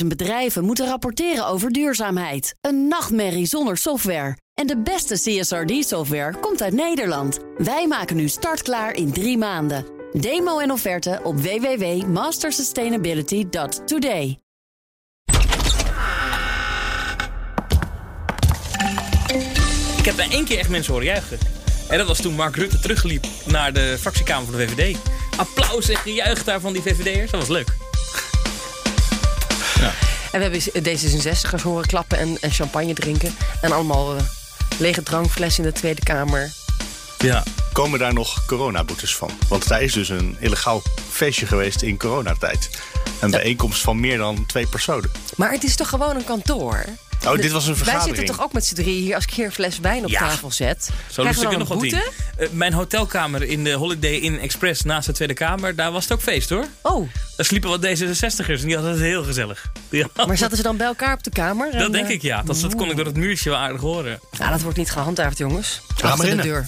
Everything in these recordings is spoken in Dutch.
50.000 bedrijven moeten rapporteren over duurzaamheid. Een nachtmerrie zonder software. En de beste CSRD-software komt uit Nederland. Wij maken nu startklaar in drie maanden. Demo en offerte op www.mastersustainability.today. Ik heb daar één keer echt mensen horen juichen. En dat was toen Mark Rutte terugliep naar de fractiekamer van de VVD. Applaus en gejuich daar van die VVD'ers. Dat was leuk. En we hebben D66'ers horen klappen en, en champagne drinken. En allemaal eh, lege drankflessen in de Tweede Kamer. Ja. Komen daar nog coronaboetes van? Want daar is dus een illegaal feestje geweest in coronatijd. Een bijeenkomst van meer dan twee personen. Maar het is toch gewoon een kantoor? Oh, dit was een Wij vergadering. zitten toch ook met z'n drieën hier. Als ik hier een fles wijn op Ja. tafel zet, Zo krijgen lust we dan er nog wat in. boete? Eh, mijn hotelkamer in de Holiday Inn Express naast de Tweede Kamer, daar was het ook feest hoor. Oh, Daar sliepen wat D66'ers en die hadden het heel gezellig. Maar zaten ze dan bij elkaar op de kamer? Dat En, denk eh, ik ja. Dat, dat kon ik door het muurtje wel aardig horen. Nou, dat wordt niet gehandhaafd, jongens. maar Achter de in. deur.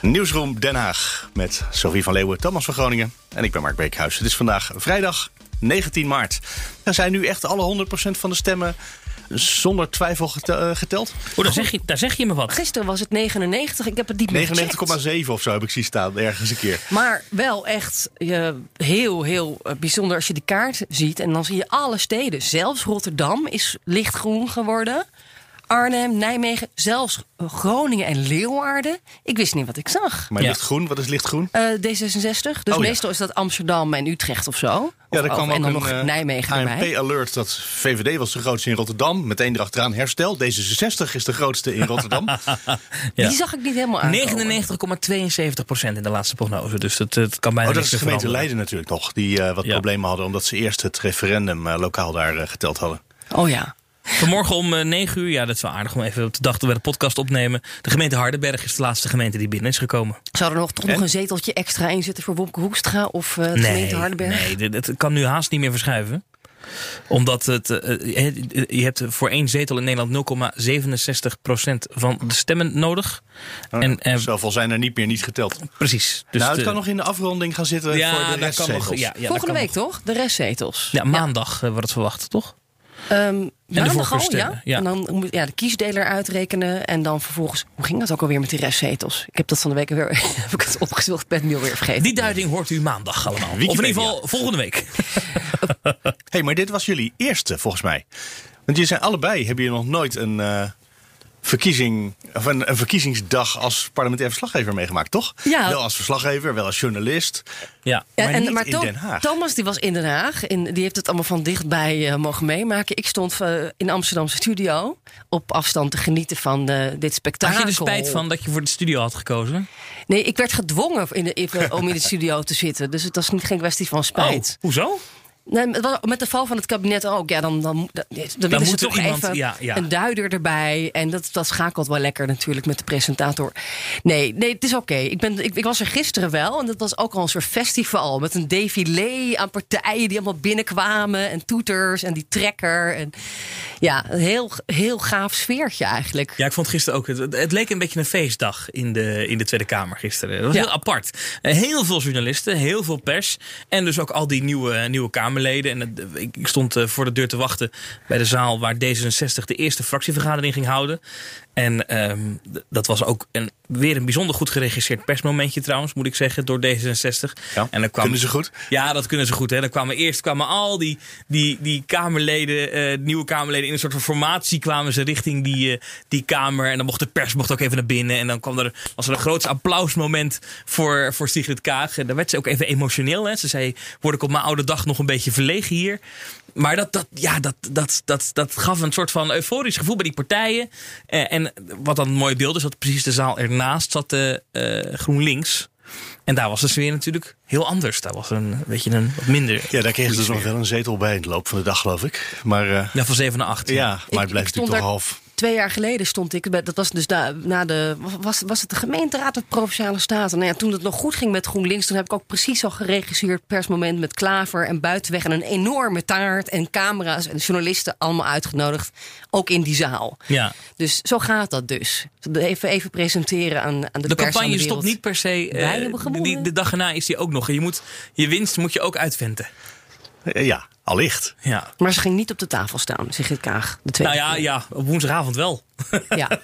Nieuwsroom Den Haag met Sophie van Leeuwen, Thomas van Groningen en ik ben Mark Beekhuis. Het is vandaag vrijdag 19 maart. Er zijn nu echt alle 100% van de stemmen zonder twijfel eh, geteld. Oh, daar zeg, je, daar zeg je me wat. Gisteren was het 99. Ik heb het niet meer gecheckt. 99,7 of zo heb ik zien staan, ergens een keer. Maar wel echt eh, heel, heel eh, bijzonder als je die kaart ziet. En dan zie je alle steden. Zelfs Rotterdam is lichtgroen geworden. Arnhem, Nijmegen, zelfs Groningen en Leeuwarden. Ik wist niet wat ik zag. Maar Ja. lichtgroen, wat is lichtgroen? Eh, D66. Dus Oh, ja. meestal is dat Amsterdam en Utrecht of zo. Ja, er of- kwam en ook dan een nog eh, Nijmegen erbij. ANP-alert dat VVD was de grootste in Rotterdam. Meteen erachteraan herstel. D66 is de grootste in Rotterdam. Ja. Die zag ik niet helemaal aan. 99,72 procent in de laatste prognose. Dus dat, het kan bijna Oh, dat is de gemeente veranderen. Leiden natuurlijk nog. Die eh, wat Ja. problemen hadden omdat ze eerst het referendum eh, lokaal daar eh, geteld hadden. Oh ja. Vanmorgen om eh, 9 uur, ja, dat is wel aardig om even op de dag dat we de podcast opnemen. De gemeente Hardenberg is de laatste gemeente die binnen is gekomen. Zou er nog, toch nog een zeteltje extra in zitten voor Wopke Hoekstra of eh de gemeente Hardenberg? nee, het kan nu haast niet meer verschuiven. Omdat het, eh, je hebt voor één zetel in Nederland 0,67 procent van de stemmen nodig. Oh, En, Zoveel zijn er niet meer niet geteld. Precies. Dus nou, het de- kan nog in de afronding gaan zitten ja, voor de kan restzetels. nog, ja, ja, Volgende kan week nog- toch? De restzetels. Ja, maandag wordt het verwacht, toch? Ehm maandag al, ja? ja. En dan moet ja, de kiesdeler uitrekenen. En dan vervolgens... Hoe ging dat ook alweer met die restzetels? Ik heb dat van de week weer... heb ik het opgezocht. Ik ben het nu alweer vergeten. Die duiding hoort u maandag allemaal. Of in ieder geval volgende week. hey, maar dit was jullie eerste volgens mij. Want jullie zijn allebei, hebben je nog nooit een eh, verkiezing, of een, een verkiezingsdag als parlementair verslaggever meegemaakt, toch? Ja. Wel als verslaggever, wel als journalist. Ja. Ja, maar en, niet maar in Den Haag. Thomas die was in Den Haag. In, die heeft het allemaal van dichtbij eh, mogen meemaken. Ik stond eh, in de Amsterdamse studio. Op afstand te genieten van eh, dit spektakel. Had je er spijt van dat je voor de studio had gekozen? Nee, ik werd gedwongen in de, om in de studio te zitten. Dus het was niet, geen kwestie van spijt. Oh, hoezo? Nee, met de val van het kabinet ook. Ja, dan, dan, dan, dan moet er toch iemand- even ja, ja. een duider erbij. En dat, dat schakelt wel lekker natuurlijk met de presentator. Nee, nee het is oké. Ik, ben, ik, ik was er gisteren wel. En dat was ook al een soort festival. Met een défilé aan partijen die allemaal binnenkwamen. En toeters en die trekker. En, ja, een heel, heel gaaf sfeertje eigenlijk. Ja, ik vond gisteren ook. Het, het leek een beetje een feestdag in de, in de Tweede Kamer gisteren. Dat was Ja. heel apart. Eh, Heel veel journalisten, heel veel pers. En dus ook al die nieuwe, nieuwe Kamerleden. En ik stond eh, voor de deur te wachten bij de zaal waar D66 de eerste fractievergadering ging houden. En ehm, dat was ook een, weer een bijzonder goed geregisseerd persmomentje trouwens, moet ik zeggen, door D66. Ja, en dan kwam, kunnen ze goed? Ja, dat kunnen ze goed. Hè. Dan kwamen eerst kwamen al die, die, die Kamerleden, eh, nieuwe Kamerleden, in een soort van formatie kwamen ze richting die, eh, die Kamer. En dan mocht de pers mocht ook even naar binnen. En dan kwam er, was er een groot applausmoment voor, voor Sigrid Kaag. En dan werd ze ook even emotioneel. Hè. Ze zei, word ik op mijn oude dag nog een beetje verlegen hier. Maar dat, dat, ja, dat, dat, dat, dat gaf een soort van euforisch gevoel bij die partijen. Eh, en wat dan een mooi beeld is, dat precies de zaal ernaast zat de eh, GroenLinks. En daar was de sfeer natuurlijk heel anders. Daar was een beetje een wat minder. Ja, daar kregen ze dus nog wel een zetel bij in de loop van de dag, geloof ik. Maar eh, Ja, van 7 naar 8. ja, maar ik het blijft natuurlijk toch half. Twee jaar geleden stond ik, bij- dat was dus na de, was, was het de gemeenteraad of Provinciale Staten? Nou ja, toen het nog goed ging met GroenLinks, toen heb ik ook precies al geregisseerd persmoment met Klaver en Buitenweg en een enorme taart en camera's en journalisten allemaal uitgenodigd, ook in die zaal. Ja. Dus zo gaat dat dus. Even, even presenteren aan, aan de, De pers, campagne de stopt niet per se. Wij eh, hebben gewonnen. die, de dag erna is die ook nog. Je, moet, je winst moet je ook uitventen. Eh, Ja, Allicht. Ja. Maar ze ging niet op de tafel staan, Sigrid Kaag. De tweede Nou ja, keer. ja, op woensdagavond wel. ja.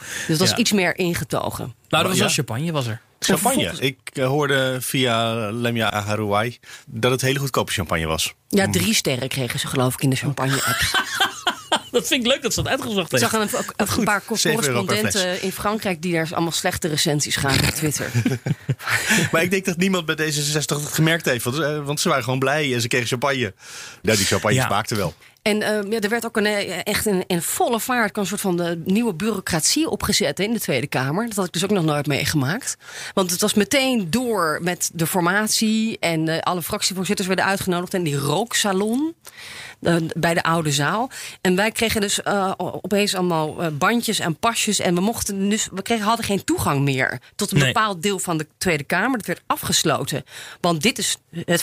Dus dat was Ja. iets meer ingetogen. Nou, dat was Ja. wel champagne, was er. Champagne. vervolgens- Ik eh, hoorde via Lemia Aharouai dat het hele goedkope champagne was. Ja, drie sterren kregen ze geloof ik in de champagne-app. Dat vind ik leuk dat ze dat uitgezocht Ik heeft. zag een, ook een paar correspondenten in Frankrijk die daar allemaal slechte recensies gaven op Twitter. Maar ik denk dat niemand bij D66 het gemerkt heeft. Want, eh, want ze waren gewoon blij en ze kregen champagne. Nou, die champagne Ja. smaakte wel. En eh, ja, er werd ook een, eh, echt in, in volle vaart een soort van de nieuwe bureaucratie opgezet in de Tweede Kamer. Dat had ik dus ook nog nooit meegemaakt. Want het was meteen door met de formatie en alle fractievoorzitters werden uitgenodigd in die rooksalon. Eh, bij de oude zaal. En wij kregen dus eh, opeens allemaal eh, bandjes en pasjes. En we mochten dus, we kregen, hadden geen toegang meer tot een Nee. bepaald deel van de Tweede Kamer. Dat werd afgesloten. Want dit is het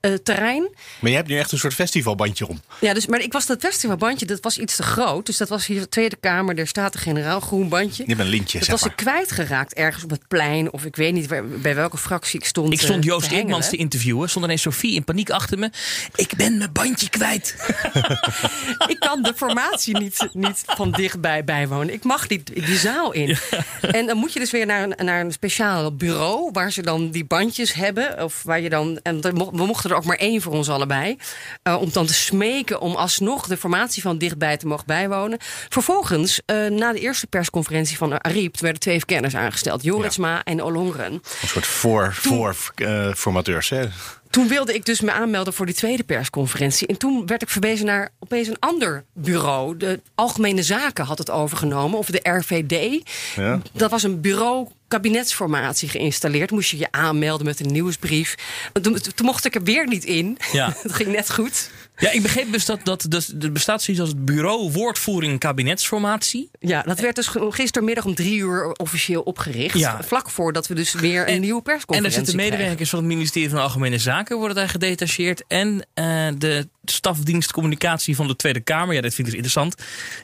formatieterrein. Maar je hebt nu echt een soort festivalbandje om. Ja, dus, maar ik was dat festivalbandje, dat was iets te groot. Dus dat was hier de Tweede Kamer, daar staat de generaal groen bandje. Je hebt een lintje, dat zeg was maar. ik kwijtgeraakt ergens op het plein. Of ik weet niet waar- bij welke fractie ik stond. Ik stond eh, Joost Eekmans te interviewen. Stond ineens Sophie in paniek achter me. Ik ben mijn bandje kwijt. Ik kan de formatie niet, niet van dichtbij bijwonen. Ik mag niet die zaal in. En dan moet je dus weer naar een, naar een speciaal bureau... waar ze dan die bandjes hebben. Of waar je dan, en we mochten er ook maar één voor ons allebei. eh, om dan te smeken om alsnog de formatie van dichtbij te mogen bijwonen. Vervolgens, eh, na de eerste persconferentie van Ariep... werden twee verkenners aangesteld. Joritsma en Olongren. Een soort voor, voor eh, formateurs. Hè? Toen wilde ik dus me aanmelden voor die tweede persconferentie. En toen werd ik verwezen naar opeens een ander bureau. De Algemene Zaken had het overgenomen, of de RVD. Ja. Dat was een bureau kabinetsformatie geïnstalleerd. Moest je je aanmelden met een nieuwsbrief. Toen, toen mocht ik er weer niet in. Ja. Het ging net goed. Ja, ik begreep dus dat, dat, dat er bestaat zoiets als het bureau woordvoering kabinetsformatie. Ja, dat werd dus gistermiddag om drie uur officieel opgericht. Ja. Vlak voordat we dus weer een En- nieuwe En persconferentie er zitten krijgen. medewerkers van het ministerie van Algemene Zaken worden daar gedetacheerd. En eh, de stafdienst communicatie van de Tweede Kamer. Ja, dat vind ik dus interessant.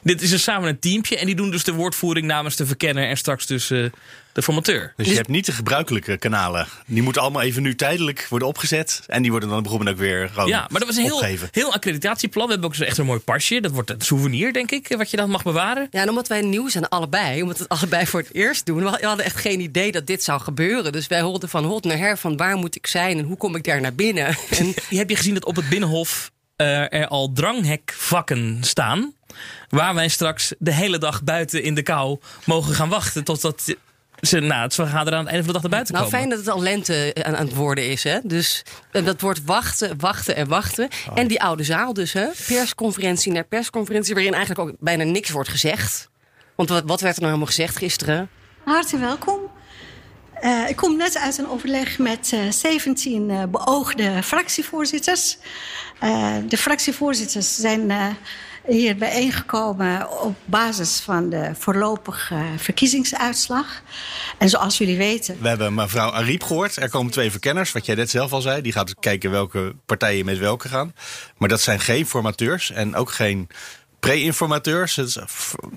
Dit is dus samen een teampje. En die doen dus de woordvoering namens de verkenner en straks dus eh, de formateur. Dus je hebt niet de gebruikelijke kanalen. Die moeten allemaal even nu tijdelijk worden opgezet. En die worden dan op een gegeven moment ook weer gewoon Ja, maar dat was een heel, heel accreditatieplan. We hebben ook zo echt een mooi pasje. Dat wordt het souvenir, denk ik, wat je dan mag bewaren. Ja, en omdat wij nieuw zijn, allebei, omdat we het allebei voor het eerst doen, we hadden echt geen idee dat dit zou gebeuren. Dus wij holden van hot naar her van waar moet ik zijn en hoe kom ik daar naar binnen. En Heb je gezien dat op het Binnenhof eh, er al dranghekvakken staan? Waar wij straks de hele dag buiten in de kou mogen gaan wachten totdat ze na het vergaderen aan het einde van de dag naar buiten nou, komen. fijn dat het al lente aan, aan het worden is. Hè? Dus eh, dat wordt wachten, wachten en wachten. En die oude zaal dus, hè? persconferentie naar persconferentie, waarin eigenlijk ook bijna niks wordt gezegd. Want wat, wat werd er nou helemaal gezegd gisteren? Hartelijk welkom. Eh, ik kom net uit een overleg met eh 17 eh, beoogde fractievoorzitters. Eh, de fractievoorzitters zijn eh, hier bijeengekomen op basis van de voorlopige verkiezingsuitslag. En zoals jullie weten. We hebben mevrouw Ariep gehoord. Er komen twee verkenners, wat jij net zelf al zei. Die gaat kijken welke partijen met welke gaan. Maar dat zijn geen formateurs en ook geen pre-informateurs.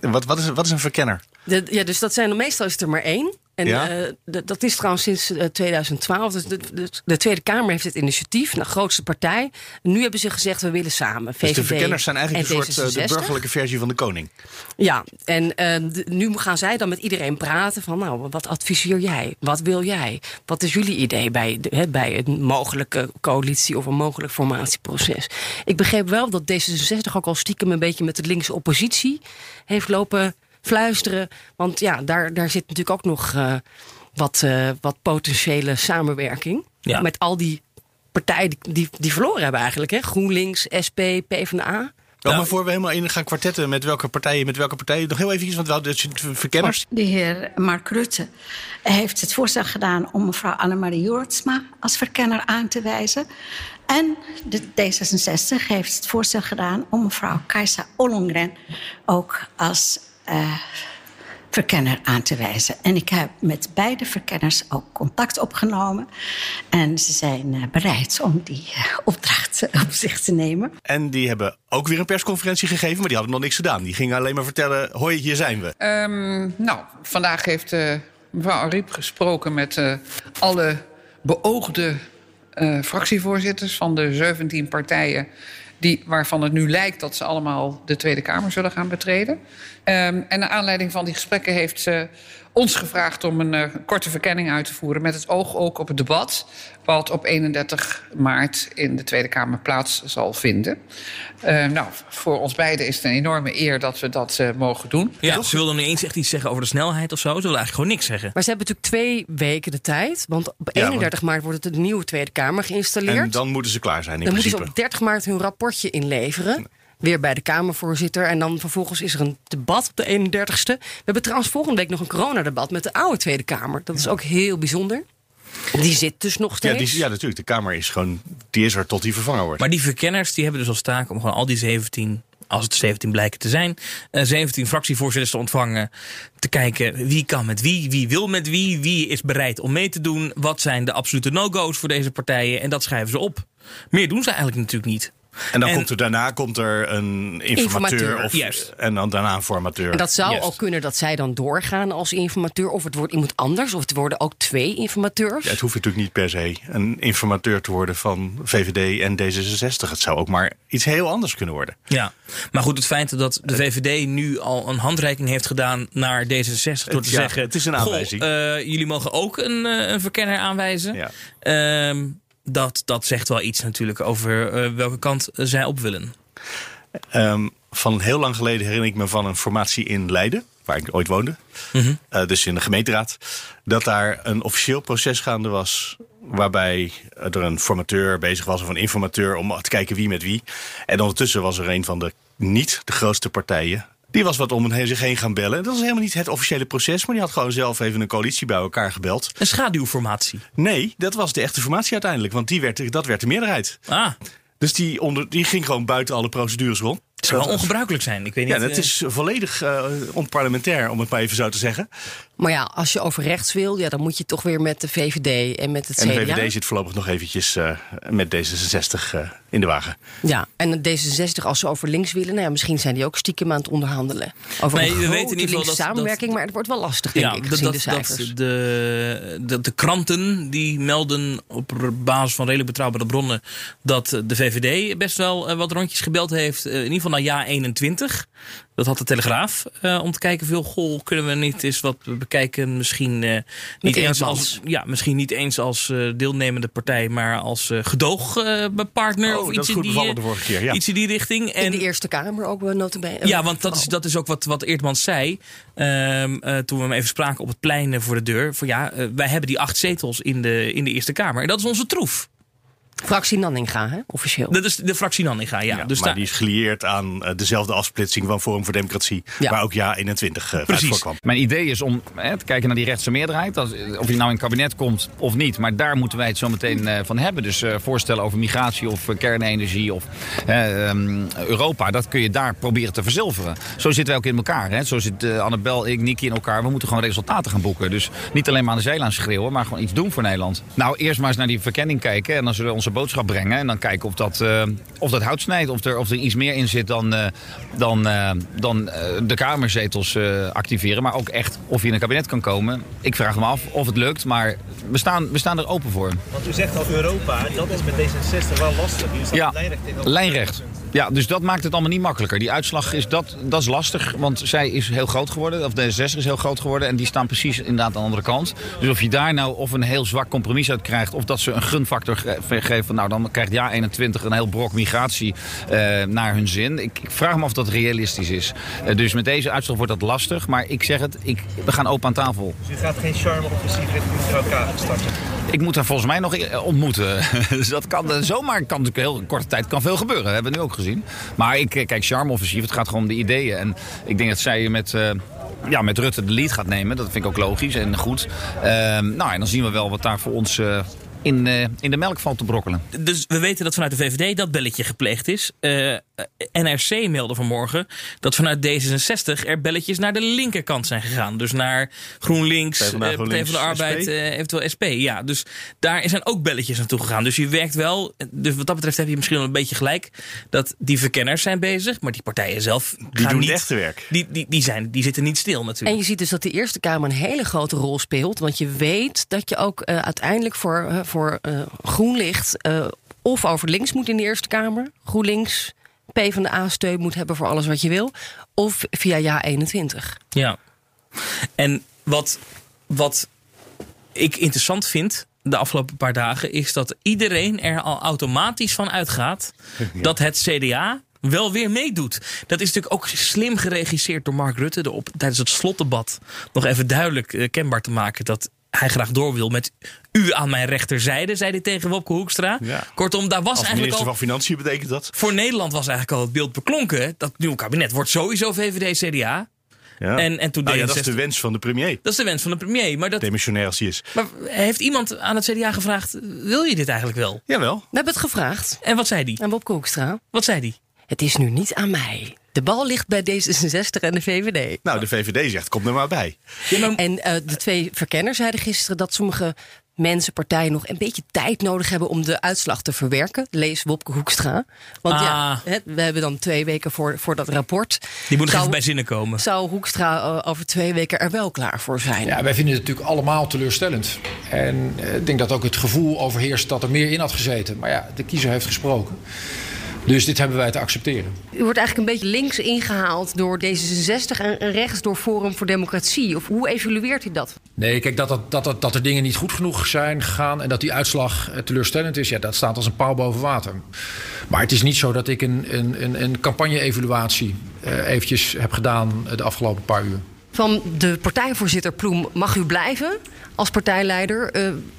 Wat, wat, is, wat is een verkenner? De, ja, dus dat zijn meestal is het er maar één. En Ja? eh, dat is trouwens sinds eh, 2012. Dus de, de, de Tweede Kamer heeft het initiatief, de grootste partij. Nu hebben ze gezegd, we willen samen. VVD Dus de verkenners zijn eigenlijk en een soort eh, de D66. burgerlijke versie van de koning. Ja, en eh, nu gaan zij dan met iedereen praten van... nou, wat adviseer jij? Wat wil jij? Wat is jullie idee bij, bij een mogelijke coalitie... of een mogelijk formatieproces? Ik begreep wel dat D66 ook al stiekem een beetje... met de linkse oppositie heeft lopen fluisteren. Want ja, daar, daar zit natuurlijk ook nog eh, wat, eh, wat potentiële samenwerking. Ja. Met al die partijen die, die, die verloren hebben eigenlijk. Hè? GroenLinks, SP, PvdA... Ja. maar voor we helemaal in gaan kwartetten met welke partijen, met welke partijen. Nog heel even, want we hadden dus verkenners. De heer Mark Rutte heeft het voorstel gedaan om mevrouw Annemarie Jortsma als verkenner aan te wijzen. En de D66 heeft het voorstel gedaan om mevrouw Kajsa Ollongren ook als eh, verkenner aan te wijzen. En ik heb met beide verkenners ook contact opgenomen. En ze zijn eh, bereid om die eh, opdracht op zich te nemen. En die hebben ook weer een persconferentie gegeven, maar die hadden nog niks gedaan. Die gingen alleen maar vertellen: hoi, hier zijn we. Ehm, nou, vandaag heeft eh, mevrouw Ariep gesproken met eh, alle beoogde eh, fractievoorzitters van de 17 partijen. Die, waarvan het nu lijkt dat ze allemaal de Tweede Kamer zullen gaan betreden. Ehm, en naar aanleiding van die gesprekken heeft ze ons gevraagd om een uh, korte verkenning uit te voeren. Met het oog ook op het debat. Wat op 31 maart in de Tweede Kamer plaats zal vinden. Uh, nou, voor ons beiden is het een enorme eer dat we dat uh, mogen doen. Ja, ze wilden nu eens echt iets zeggen over de snelheid of zo. Ze wilden eigenlijk gewoon niks zeggen. Maar ze hebben natuurlijk twee weken de tijd. Want op 31 ja, maart wordt het de nieuwe Tweede Kamer geïnstalleerd. En dan moeten ze klaar zijn. In dan principe. moeten ze op 30 maart hun rapportje inleveren weer bij de Kamervoorzitter. En dan vervolgens is er een debat op de 31ste. We hebben trouwens volgende week nog een coronadebat met de oude Tweede Kamer. Dat is ook heel bijzonder. Die zit dus nog steeds. Ja, die, ja, natuurlijk. De Kamer is gewoon. Die is er tot die vervangen wordt. Maar die verkenners die hebben dus als taak om gewoon al die 17 als het 17 blijken te zijn, uh, 17 fractievoorzitters te ontvangen. Te kijken wie kan met wie, wie wil met wie, wie is bereid om mee te doen. Wat zijn de absolute no-go's voor deze partijen. En dat schrijven ze op. Meer doen ze eigenlijk natuurlijk niet. En dan komt er daarna komt er een informateur, Informateur, of, juist. en dan daarna een formateur. En dat zou Juist. ook kunnen dat zij dan doorgaan als informateur. Of het wordt iemand anders. Of het worden ook twee informateurs. Ja, het hoeft natuurlijk niet per se een informateur te worden van VVD en D66. Het zou ook maar iets heel anders kunnen worden. Ja, maar goed, het feit dat de VVD nu al een handreiking heeft gedaan naar D66 door te ja, zeggen: het is een "Goh, aanwijzing." eh, jullie mogen ook een, eh, een verkenner aanwijzen. Ja. Ehm, dat, dat zegt wel iets natuurlijk over eh, welke kant zij op willen. Ehm, van heel lang geleden herinner ik me van een formatie in Leiden, waar ik ooit woonde. Eh, dus in de gemeenteraad. Dat daar een officieel proces gaande was. Waarbij er een formateur bezig was of een informateur om te kijken wie met wie. En ondertussen was er een van de niet de grootste partijen. Die was wat om zich heen gaan bellen. Dat was helemaal niet het officiële proces, maar die had gewoon zelf even een coalitie bij elkaar gebeld. Een schaduwformatie. Nee, dat was de echte formatie uiteindelijk, want die werd, dat werd de meerderheid. Ah, Dus die, onder, die ging gewoon buiten alle procedures rond. het zou wel ongebruikelijk zijn. Ik weet niet. Ja, dat eh, is volledig eh, onparlementair, om het maar even zo te zeggen. Maar ja, als je over rechts wil, ja, dan moet je toch weer met de VVD en met het En de CDA. VVD zit voorlopig nog eventjes eh, met D66 eh, in de wagen. Ja, en D66 als ze over links willen, nou ja, misschien zijn die ook stiekem aan het onderhandelen. Over Nee, een we grote weten in ieder geval linkse dat- samenwerking, maar het wordt wel lastig, denk ik, gezien de cijfers. de, de, de kranten die melden op basis van redelijk betrouwbare bronnen dat de VVD best wel eh, wat rondjes gebeld heeft. in ieder geval naar ja 21. Dat had de Telegraaf. eh, om te kijken veel, goh, kunnen we niet eens wat bekijken? Misschien, eh, niet, eens als, ja, misschien niet eens als eh, deelnemende partij, maar als eh gedoogpartner. Oh, of iets in die, bevallen de vorige keer, ja. Iets in die richting. In de Eerste Kamer ook wel notabene. Ja, want dat is, dat is ook wat, wat Eertmans zei. ehm, eh, toen we hem even spraken op het plein voor de deur. Van ja, wij hebben die acht zetels in de, in de Eerste Kamer. En dat is onze troef. Fractie Nanninga, hè, officieel. Dat is de fractie Nanninga, ja. Ja, dus maar daar- die is gelieerd aan eh, dezelfde afsplitsing van Forum voor Democratie. Ja. Waar ook ja 21 uh, Precies. voorkwam. Mijn idee is om hè, te kijken naar die rechtse meerderheid. Dat, of je nou in het kabinet komt of niet. Maar daar moeten wij het zo meteen eh, van hebben. Dus eh, voorstellen over migratie of eh, kernenergie of eh, ehm, Europa. Dat kun je daar proberen te verzilveren. Zo zitten wij ook in elkaar. Hè. Zo zit eh, Annabel, ik, Niki in elkaar. We moeten gewoon resultaten gaan boeken. Dus niet alleen maar aan de zeilen schreeuwen. Maar gewoon iets doen voor Nederland. Nou, eerst maar eens naar die verkenning kijken. En dan zullen we onze boodschap brengen. En dan kijken of dat, eh, of dat hout snijdt. Of er, of er iets meer in zit dan, eh, dan, eh, dan de Kamerzetels activeren. Maar ook echt of je in een kabinet kan komen. Ik vraag me af of het lukt. Maar we staan, we staan er open voor. Want u zegt al Europa, dat is met D66 wel lastig. Jullie staan Ja, lijnrecht tegenover lijnrecht. Ja, dus dat maakt het allemaal niet makkelijker. Die uitslag is, dat, dat is lastig, want zij is heel groot geworden. Of D66 is heel groot geworden. En die staan precies inderdaad aan de andere kant. Dus of je daar nou of een heel zwak compromis uit krijgt... of dat ze een gunfactor ge- geven... van, nou, dan krijgt ja 21 een heel brok migratie eh, naar hun zin. Ik, ik vraag me af of dat realistisch is. Eh, dus met deze uitslag wordt dat lastig. Maar ik zeg het, ik, we gaan open aan tafel. Dus gaat geen charme-offensief richting mevrouw Kaag starten. Ik moet haar volgens mij nog eh, ontmoeten. dus dat kan eh, zomaar, kan natuurlijk heel korte tijd kan veel gebeuren. Dat hebben we nu ook gezien. Maar ik, eh, kijk, charme-offensief, het gaat gewoon om de ideeën. En ik denk dat zij met, ja, met Rutte de lead gaat nemen. Dat vind ik ook logisch en goed. Ehm, nou, en dan zien we wel wat daar voor ons in, eh, in de melk valt te brokkelen. Dus we weten dat vanuit de VVD dat belletje gepleegd is. Eh, NRC meldde vanmorgen dat vanuit D66 er belletjes naar de linkerkant zijn gegaan. Dus naar GroenLinks, PvdA, eh, Partij van de GroenLinks, Arbeid, SP. eventueel SP. Ja, dus daar zijn ook belletjes naartoe gegaan. Dus je werkt wel. Dus wat dat betreft heb je misschien wel een beetje gelijk. Dat die verkenners zijn bezig, maar die partijen zelf Die gaan doen niet, het echte werk. Die, die, die, zijn, die zitten niet stil En natuurlijk. je ziet dus dat de Eerste Kamer een hele grote rol speelt. Want je weet dat je ook uiteindelijk voor, voor voor eh, GroenLicht eh, of over links moet in de Eerste Kamer. GroenLinks, PvdA steun moet hebben voor alles wat je wil. Of via Ja 21. Ja. En wat, wat ik interessant vind de afgelopen paar dagen is dat iedereen er al automatisch van uitgaat dat het CDA wel weer meedoet. Dat is natuurlijk ook slim geregisseerd door Mark Rutte. De op, tijdens het slotdebat nog even duidelijk eh, kenbaar te maken dat hij graag door wil met u aan mijn rechterzijde, zei hij tegen Wopke Hoekstra. Ja. Kortom, daar was Als eigenlijk minister al... van Financiën betekent dat. Voor Nederland was eigenlijk al het beeld beklonken. Dat nieuwe kabinet wordt sowieso VVD-CDA. Ja. En, en toen Nou ja, dat is D66 de wens van de premier. dat is de wens van de premier. Maar, dat, Demissionair als hij is. maar heeft iemand aan het CDA gevraagd, wil je dit eigenlijk wel? Jawel. We hebben het gevraagd En wat zei die? aan Bob Koekstra. Wat zei die? Het is nu niet aan mij. De bal ligt bij D66 en de VVD. Nou, de VVD zegt, kom er maar bij. En eh, de twee verkenners zeiden gisteren dat sommige mensen, partijen nog een beetje tijd nodig hebben om de uitslag te verwerken. Lees Wopke Hoekstra. Want ja, Ah. hè, we hebben dan twee weken voor, voor dat rapport. Die moet nog Zou- even bij zinnen komen. Zou Hoekstra eh, over twee weken er wel klaar voor zijn? Ja, wij vinden het natuurlijk allemaal teleurstellend. En eh, ik denk dat ook het gevoel overheerst dat er meer in had gezeten. Maar ja, de kiezer heeft gesproken. Dus dit hebben wij te accepteren. U wordt eigenlijk een beetje links ingehaald door D66 en en rechts door Forum voor Democratie. Of hoe evalueert u dat? Nee, kijk, dat, dat, dat, dat, er dingen niet goed genoeg zijn gegaan... en dat die uitslag eh, teleurstellend is... ja, dat staat als een paal boven water. Maar het is niet zo dat ik een, een, een, een campagne-evaluatie... eh, eventjes heb gedaan eh, de afgelopen paar uur. Van de partijvoorzitter Ploem, mag u blijven als partijleider?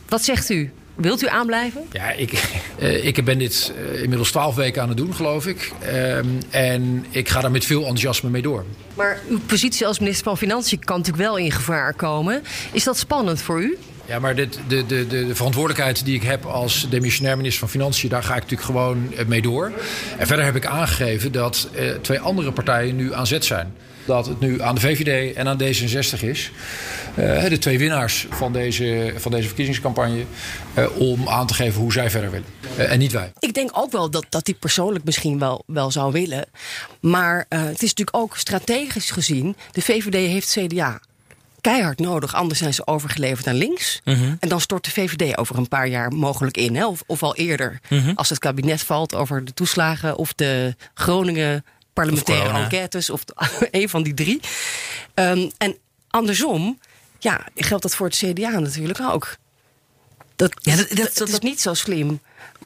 Wat zegt u? Wilt u aanblijven? Ja, ik, eh, ik ben dit eh, inmiddels twaalf weken aan het doen, geloof ik. Ehm, en ik ga daar met veel enthousiasme mee door. Maar uw positie als minister van Financiën kan natuurlijk wel in gevaar komen. Is dat spannend voor u? Ja, maar dit, de, de, de, de verantwoordelijkheid die ik heb als demissionair minister van Financiën, daar ga ik natuurlijk gewoon eh, mee door. En verder heb ik aangegeven dat eh, twee andere partijen nu aan zet zijn. Dat het nu aan de VVD en aan D66 is. eh, de twee winnaars van deze, van deze verkiezingscampagne. eh, om aan te geven hoe zij verder willen. Eh, en niet wij. Ik denk ook wel dat, dat hij persoonlijk misschien wel, wel zou willen. Maar eh, het is natuurlijk ook strategisch gezien. De VVD heeft CDA keihard nodig. Anders zijn ze overgeleverd aan links. Mhm. En dan stort de VVD over een paar jaar mogelijk in. Hè? Of, of al eerder. Mhm. Als het kabinet valt over de toeslagen of de Groningen parlementaire enquêtes. Of een van die drie. Ehm, en andersom, ja, geldt dat voor het CDA natuurlijk ook. Dat, Ja, dat- dat, dat- dat is niet zo slim.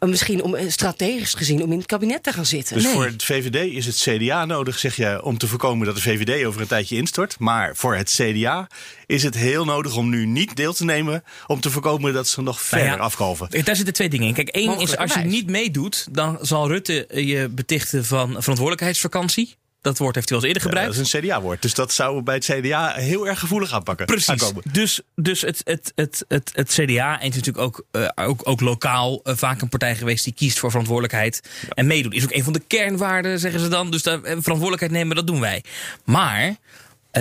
Eh, Misschien om, eh, strategisch gezien om in het kabinet te gaan zitten. Dus Nee. voor het VVD is het CDA nodig, zeg je, om te voorkomen dat de VVD over een tijdje instort. Maar voor het CDA is het heel nodig om nu niet deel te nemen, om te voorkomen dat ze nog verder Nou ja, afkalven. Daar zitten twee dingen in. Kijk, één is als je niet meedoet, dan zal Rutte je betichten van verantwoordelijkheidsvakantie. Dat woord heeft hij al eens eerder Ja, gebruikt. dat is een CDA-woord. Dus dat zou bij het CDA heel erg gevoelig aanpakken. Precies. aankomen. Dus, dus het, het, het, het, het CDA is natuurlijk ook, eh, ook, ook lokaal eh, vaak een partij geweest die kiest voor verantwoordelijkheid en meedoet. Is ook een van de kernwaarden, zeggen ze dan. Dus daar, eh, verantwoordelijkheid nemen, dat doen wij. Maar,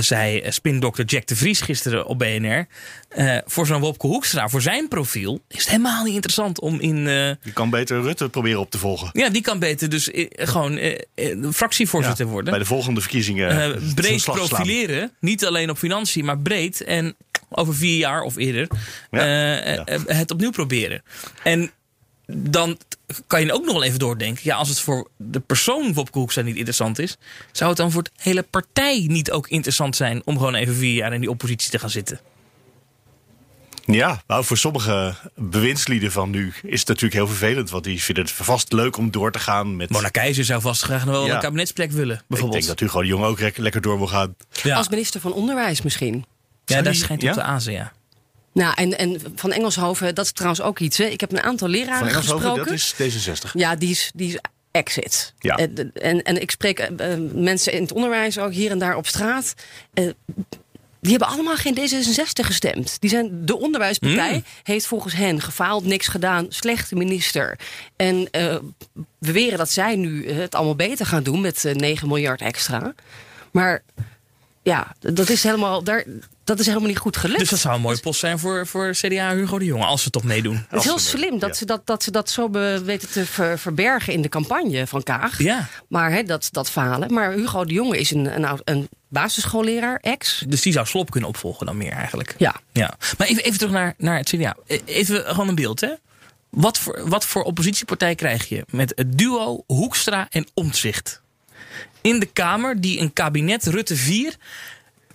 zei eh, spindokter Jack de Vries gisteren op BNR, eh, voor zo'n Wopke Hoekstra, voor zijn profiel, is het helemaal niet interessant om in... eh, Je kan beter Rutte proberen op te volgen. ja, die kan beter dus eh, gewoon eh, eh, fractievoorzitter Ja, worden. Bij de volgende verkiezingen. Eh, breed slaan. profileren. Niet alleen op financiën, maar breed. En over vier jaar of eerder Ja, eh, ja. eh, het opnieuw proberen. En dan kan je ook nog wel even doordenken. Ja, als het voor de persoon Wopke Hoekstra niet interessant is... zou het dan voor het hele partij niet ook interessant zijn... om gewoon even vier jaar in die oppositie te gaan zitten? Ja, nou, voor sommige bewindslieden van nu is het natuurlijk heel vervelend. Want die vinden het vast leuk om door te gaan met... Mona Keizer zou vast graag nog wel Ja. een kabinetsplek willen, Ik bijvoorbeeld. denk dat Hugo de Jong ook lekker door wil gaan. ja. Als minister van Onderwijs misschien. ja, daar schijnt ja? op te azen, ja. Nou, en, en van Engelshoven, dat is trouwens ook iets. Hè. Ik heb een aantal leraren Van Engelshoven, gesproken. dat is D66. Ja, die is, die is exit. Ja. En, en, en ik spreek eh, eh, mensen in het onderwijs ook hier en daar op straat. Eh, die hebben allemaal geen D66 gestemd. Die zijn, de onderwijspartij Mm. heeft volgens hen gefaald, niks gedaan, slechte minister. En eh beweren dat zij nu het allemaal beter gaan doen met eh, 9 miljard extra. Maar ja, dat is helemaal, daar, dat is helemaal niet goed gelukt. Dus dat zou een mooie post zijn voor, voor CDA Hugo de Jonge... als ze toch meedoen. Het is heel slim dat, ja. ze dat, dat ze dat zo weten te ver- verbergen in de campagne van Kaag. Ja. Maar hè, dat, dat falen. Maar Hugo de Jonge is een, een, een basisschoolleraar, ex. Dus die zou Slop kunnen opvolgen dan meer eigenlijk. Ja. Ja. Maar even, even terug naar, naar het CDA. E- Even gewoon een beeld, hè? Wat voor, wat voor oppositiepartij krijg je met het duo Hoekstra en Omtzigt? In de Kamer die een kabinet Rutte 4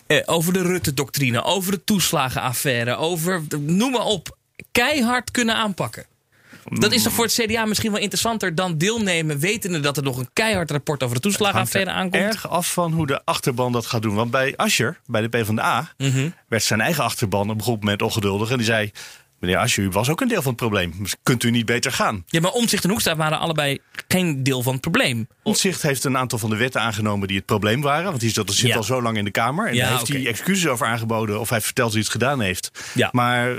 eh, over de Rutte-doctrine, over de toeslagenaffaire, over noem maar op, keihard kunnen aanpakken. Dat is toch voor het CDA misschien wel interessanter dan deelnemen, wetende dat er nog een keihard rapport over de toeslagenaffaire aankomt? erg af van hoe de achterban dat gaat doen. Want bij Ascher, bij de PvdA, Mhm. werd zijn eigen achterban op een gegeven moment ongeduldig. En die zei, meneer u was ook een deel van het probleem. Dus kunt u niet beter gaan? Ja, maar Omtzigt en Hoekstra waren allebei geen deel van het probleem. Omtzigt heeft een aantal van de wetten aangenomen die het probleem waren. Want die zit, zit Ja. al zo lang in de Kamer. En Ja, daar heeft oké. hij excuses over aangeboden. Of hij verteld hoe hij het gedaan heeft. Ja. Maar eh,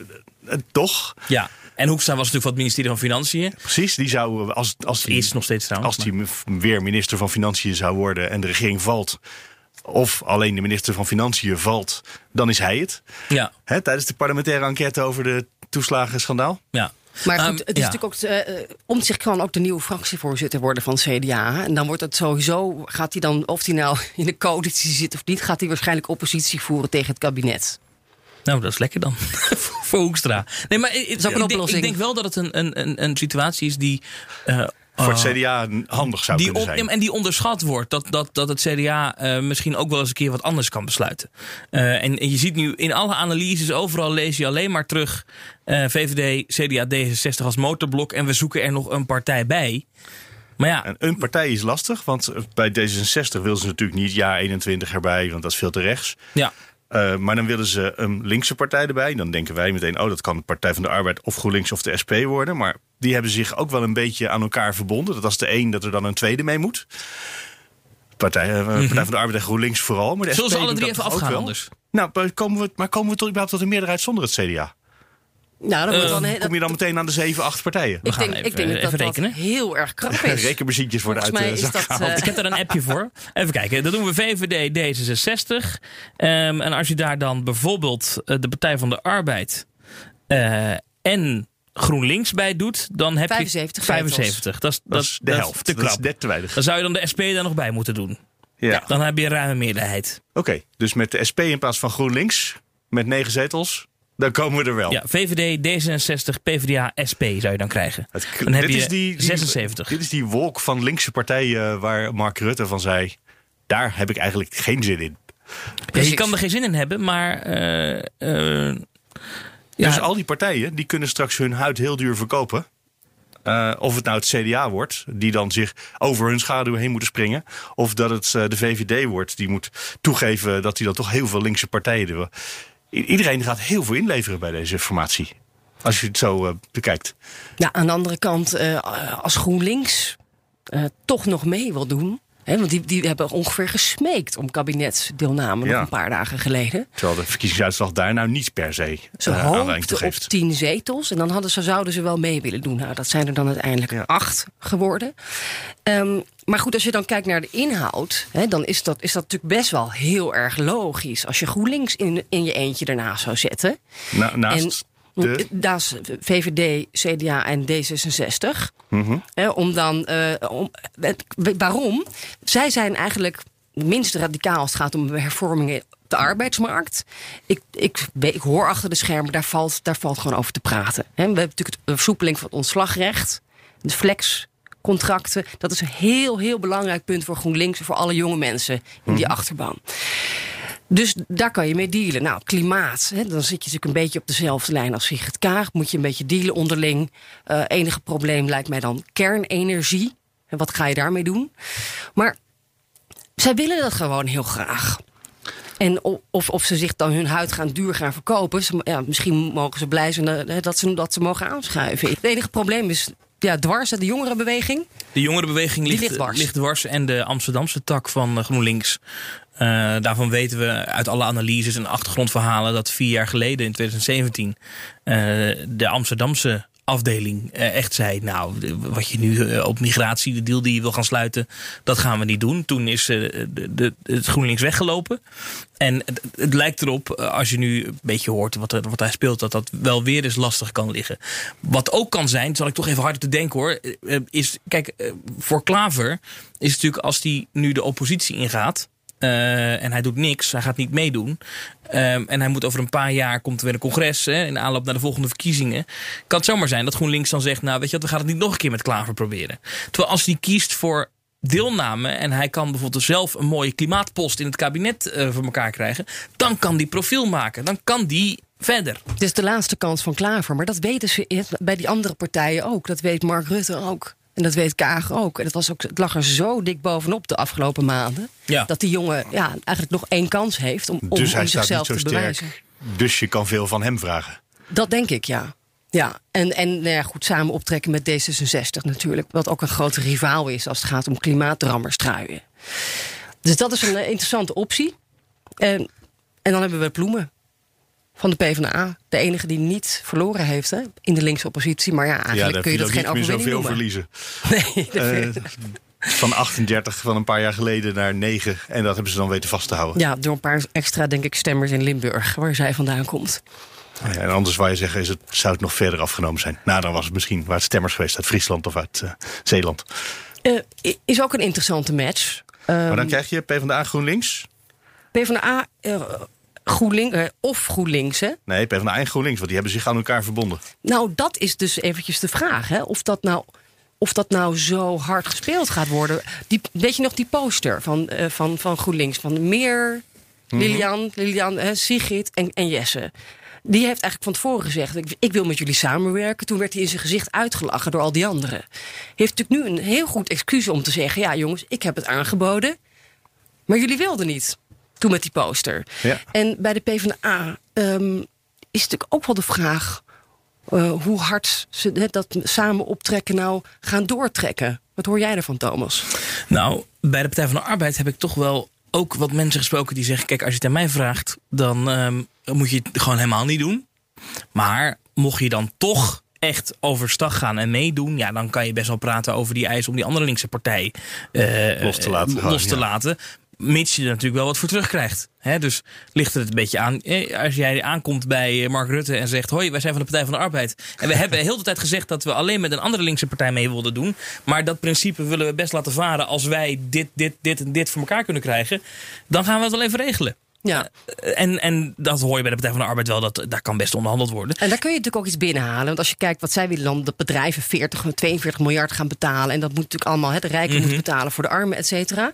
toch, Ja. En Hoekstra was natuurlijk van het ministerie van Financiën. precies, die zou, eh, als, als die, Is nog steeds trouwens. als hij weer minister van Financiën zou worden en de regering valt. Of alleen de minister van Financiën valt, dan is hij het. Ja, tijdens de parlementaire enquête over de toeslagenschandaal. ja. Maar goed, Ehm, het is ja. natuurlijk ook. eh, eh, Omtzigt kan ook de nieuwe fractievoorzitter worden van CDA. En dan wordt het sowieso. Gaat hij dan, of hij nou in de coalitie zit of niet, gaat hij waarschijnlijk oppositie voeren tegen het kabinet. Nou, dat is lekker dan. voor Hoekstra. Nee, maar ik, ik, denk, oplossing. ik denk wel dat het een, een, een, een situatie is die. eh, Voor het eh, CDA handig zou die kunnen zijn. en die onderschat wordt. Dat, dat, dat het CDA eh, misschien ook wel eens een keer wat anders kan besluiten. Eh, en, en je ziet nu in alle analyses, overal lees je alleen maar terug. VVD, CDA, D66 als motorblok. En we zoeken er nog een partij bij. Maar ja, En een partij is lastig, want bij D66 willen ze natuurlijk niet jaar 21 erbij, want dat is veel te rechts. ja. Eh, maar dan willen ze een linkse partij erbij. Dan denken wij meteen, oh, dat kan de Partij van de Arbeid of GroenLinks of de SP worden. Maar die hebben zich ook wel een beetje aan elkaar verbonden. Dat als de een, dat er dan een tweede mee moet. Partij, eh, Partij van de Arbeid en GroenLinks vooral. Maar de Zullen SP ze alle drie even afgaan anders? Nou, maar komen we, maar komen we tot, überhaupt tot een meerderheid zonder het CDA? Nou, wordt Eh, dan he- Kom je dan meteen aan de 7, 8 partijen? ik, gaan denk, even- ik denk dat even dat, rekenen. heel erg krap is. Rekenmachientjes worden uit de mij zak dat, gehaald. eh, Ik heb er een appje voor. Even kijken. Dat doen we VVD, D66. Ehm, en als je daar dan bijvoorbeeld eh, de Partij van de Arbeid eh, en GroenLinks bij doet, dan heb 75 je 75. Dat is, Dat is de helft. te Dat is krap. net te weinig. Dan zou je dan de SP daar nog bij moeten doen. Ja. Dan heb je een ruime meerderheid. Oké, dus met de SP in plaats van GroenLinks, met negen zetels, dan komen we er wel. Ja, VVD, D66, PvdA, SP zou je dan krijgen. Het, Dan heb dit je is die, die- 76. Dit is die wolk van linkse partijen waar Mark Rutte van zei... daar heb ik eigenlijk geen zin in. Ja, je kan er geen zin in hebben, maar... eh, eh, ja, Dus al die partijen die kunnen straks hun huid heel duur verkopen. Eh, of het nou het CDA wordt, die dan zich over hun schaduw heen moeten springen. Of dat het eh, de VVD wordt, die moet toegeven dat hij dan toch heel veel linkse partijen Iedereen gaat heel veel inleveren bij deze formatie. Als je het zo eh, bekijkt. Ja, aan de andere kant, eh, als GroenLinks eh, toch nog mee wil doen. Hè, want die, die hebben ongeveer gesmeekt om kabinetsdeelname Ja. nog een paar dagen geleden. Terwijl de verkiezingsuitslag daar nou niet per se Ze aanleiding op tien zetels. En dan hadden ze, zouden ze wel mee willen doen. Nou, dat zijn er dan uiteindelijk Ja. acht geworden. Ehm, maar goed, als je dan kijkt naar de inhoud... Hè, dan is dat, is dat natuurlijk best wel heel erg logisch. Als je GroenLinks in, in je eentje ernaast zou zetten... Na, naast de... Naast VVD, CDA en D66. Mhm. Hè, om dan, eh, om, het- waarom? Zij zijn eigenlijk minst radicaal als het gaat om hervormingen op de arbeidsmarkt. Ik, ik, ik hoor achter de schermen, daar valt, daar valt gewoon over te praten. Hè, we hebben natuurlijk de versoepeling van het ontslagrecht, de flexcontracten. Dat is een heel, heel belangrijk punt voor GroenLinks en voor alle jonge mensen in die achterban. Dus daar kan je mee dealen. Nou, klimaat. Hè, dan zit je natuurlijk een beetje op dezelfde lijn als Sigrid Kaag. Moet je een beetje dealen onderling. Eh, enige probleem lijkt mij dan kernenergie. En wat ga je daarmee doen? Maar zij willen dat gewoon heel graag. En of, of ze zich dan hun huid gaan duur gaan verkopen. Ze, ja, misschien mogen ze blij zijn eh, dat ze, dat ze mogen aanschuiven. Het enige probleem is ja, dwars, de jongerenbeweging. De jongerenbeweging ligt, ligt dwars. ligt dwars. En de Amsterdamse tak van eh, GroenLinks. Eh, daarvan weten we uit alle analyses en achtergrondverhalen dat vier jaar geleden, in 2017, eh, de Amsterdamse afdeling eh, echt zei: Nou, wat je nu eh, op migratie, de deal die je wil gaan sluiten, dat gaan we niet doen. Toen is eh, het GroenLinks weggelopen. En het, lijkt erop, als je nu een beetje hoort wat, wat hij speelt, dat dat wel weer eens lastig kan liggen. Wat ook kan zijn, zal ik toch even harder te denken hoor, is, kijk, voor Klaver is natuurlijk als die nu de oppositie ingaat, eh, en hij doet niks, hij gaat niet meedoen. Ehm, en hij moet over een paar jaar, komt er weer een congres hè, in aanloop naar de volgende verkiezingen. Kan het zomaar zijn dat GroenLinks dan zegt, nou weet je wat, we gaan het niet nog een keer met Klaver proberen. Terwijl als hij kiest voor deelname en hij kan bijvoorbeeld zelf een mooie klimaatpost in het kabinet eh, voor elkaar krijgen, dan kan die profiel maken. Dan kan die verder. Is de laatste kans van Klaver. Maar dat weten ze bij die andere partijen ook. Dat weet Mark Rutte ook. En dat weet Kaag ook. En dat was ook, het lag er zo dik bovenop de afgelopen maanden. Ja. Dat die jongen ja, eigenlijk nog één kans heeft om, om, Dus hij om staat zichzelf niet zo te bewijzen. sterk. Dus je kan veel van hem vragen. Dat denk ik, ja. Ja, en, en nou ja, goed, samen optrekken met D66 natuurlijk. Wat ook een grote rivaal is als het gaat om klimaatdrammers truien. Dus dat is een eh, interessante optie. En, en dan hebben we Ploemen van de PvdA. De enige die niet verloren heeft hè, in de linkse oppositie. Maar ja, eigenlijk kun je dat geen niet meer overwinning zoveel noemen. verliezen. Nee, Eh, van 38 van een paar jaar geleden naar 9. En dat hebben ze dan weten vast te houden. ja, door een paar extra, denk ik, stemmers in Limburg, waar zij vandaan komt. Ja, en anders zou je zeggen, is het, zou het nog verder afgenomen zijn. Nou, dan was het misschien waar het stemmers geweest uit Friesland of uit eh, Zeeland. Eh, is ook een interessante match. maar Ehm, dan krijg je PvdA GroenLinks. PvdA, eh GroenLinks, eh, of GroenLinks, hè? Nee, PvdA en GroenLinks, want die hebben zich aan elkaar verbonden. Nou, dat is dus eventjes de vraag. Hè? Of, dat nou, of dat nou zo hard gespeeld gaat worden. Die, weet je nog die poster van, eh, van, van GroenLinks? Van Meer, Lilian, Lilian hè, Sigrid en, en Jesse. Die heeft eigenlijk van tevoren gezegd: ik, ik wil met jullie samenwerken. Toen werd hij in zijn gezicht uitgelachen door al die anderen. Heeft natuurlijk nu een heel goed excuus om te zeggen: ja, jongens, ik heb het aangeboden. Maar jullie wilden niet. Toen met die poster. Ja. En bij de PvdA ehm, is natuurlijk ook wel de vraag eh, hoe hard ze hè, dat samen optrekken nou gaan doortrekken. Wat hoor jij ervan, Thomas? Nou, bij de Partij van de Arbeid heb ik toch wel ook wat mensen gesproken die zeggen: Kijk, als je het aan mij vraagt, dan ehm, moet je het gewoon helemaal niet doen. Maar mocht je dan toch echt overstag gaan en meedoen, ja, dan kan je best wel praten over die eis om die andere linkse partij eh, Los te laten eh, los te ja. laten. Mits je er natuurlijk wel wat voor terugkrijgt. Dus ligt het een beetje aan. eh, Als jij aankomt bij eh, Mark Rutte en zegt: Hoi, wij zijn van de Partij van de Arbeid. En we hebben heel de tijd gezegd dat we alleen met een andere linkse partij mee wilden doen. Maar dat principe willen we best laten varen als wij dit, dit, dit en dit voor elkaar kunnen krijgen. Dan gaan we het wel even regelen. Ja. En, en dat hoor je bij de Partij van de Arbeid wel, dat daar kan best onderhandeld worden. En daar kun je natuurlijk ook iets binnenhalen. Want als je kijkt wat zij willen dan, dat bedrijven 40, 42 miljard gaan betalen. En dat moet natuurlijk allemaal, hè, de rijken moeten betalen voor de armen, et cetera.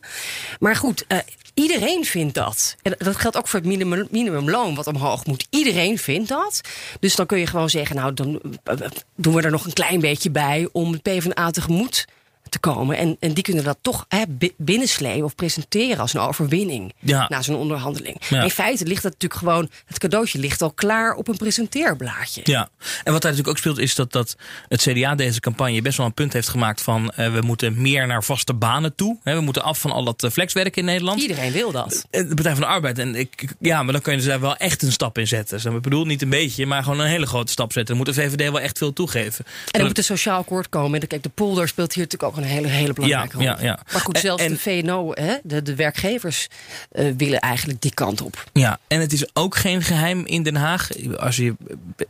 Maar goed, eh, iedereen vindt dat. En dat geldt ook voor het minimum, minimumloon wat omhoog moet. Iedereen vindt dat. Dus dan kun je gewoon zeggen, nou, dan eh, doen we er nog een klein beetje bij om het PvdA tegemoet te komen. En, en die kunnen dat toch hè, bi- binnenslepen of presenteren als een overwinning Ja. na zo'n onderhandeling. Ja. In feite ligt dat natuurlijk gewoon, het cadeautje ligt al klaar op een presenteerblaadje. Ja, en wat daar natuurlijk ook speelt is dat, dat het CDA deze campagne best wel een punt heeft gemaakt van eh, we moeten meer naar vaste banen toe. Hè, we moeten af van al dat eh, flexwerk in Nederland. Iedereen wil dat. Eh, De Partij van de Arbeid. En ik, ja, maar dan kun je dus daar wel echt een stap in zetten. Dus ik bedoel niet een beetje, maar gewoon een hele grote stap zetten. Dan moet de VVD wel echt veel toegeven. En er moet een sociaal akkoord komen. En kijk, de polder speelt hier natuurlijk ook een hele, hele belangrijke Ja, rol. ja, ja. Maar goed, zelfs en- de VNO, hè, de, de werkgevers, eh, willen eigenlijk die kant op. Ja, en het is ook geen geheim in Den Haag. Als je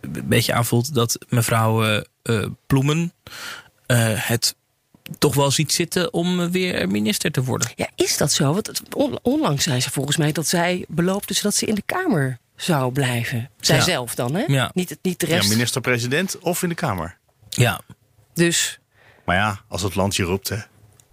een beetje aanvoelt dat mevrouw eh, eh, Ploemen eh, het toch wel ziet zitten om weer minister te worden. Ja, is dat zo? Want onlangs zei ze volgens mij dat zij beloofde dat ze in de Kamer zou blijven. Zij Ja. zelf dan, hè? Ja. Niet, niet de Ja, rest. minister-president of in de Kamer. Ja. Dus Maar ja, als het land je roept, hè.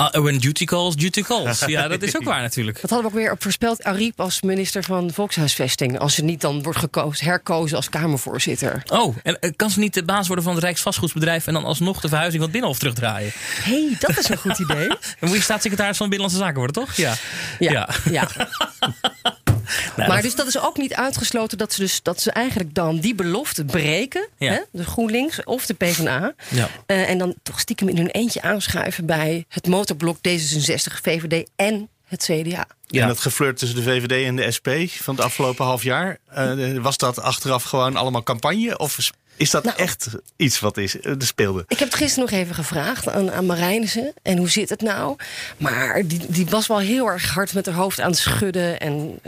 Ah, when duty calls, duty calls. Ja, dat is ook waar natuurlijk. dat hadden we ook weer op voorspeld. Ariep als minister van Volkshuisvesting. Als ze niet dan wordt gekozen, herkozen als Kamervoorzitter. Oh, en eh, kan ze niet de baas worden van het Rijksvastgoedbedrijf en dan alsnog de verhuizing van het Binnenhof terugdraaien? Hé, hey, dat is een goed idee. Dan moet je staatssecretaris van Binnenlandse Zaken worden, toch? Ja. Ja, ja. Nou, maar dat- dus dat is ook niet uitgesloten dat ze, dus, dat ze eigenlijk dan die belofte breken. Ja. Hè? De GroenLinks of de PvdA. Ja. Eh, en dan toch stiekem in hun eentje aanschuiven bij het motorblok D66, VVD en het CDA. Ja. En dat geflirt tussen de VVD en de SP van het afgelopen half jaar. eh, was dat achteraf gewoon allemaal campagne? Of is dat Nou. echt iets wat is, eh, er speelde? Ik heb het gisteren nog even gevraagd aan, aan Marijnissen. En hoe zit het nou? Maar die, die was wel heel erg hard met haar hoofd aan het schudden. En,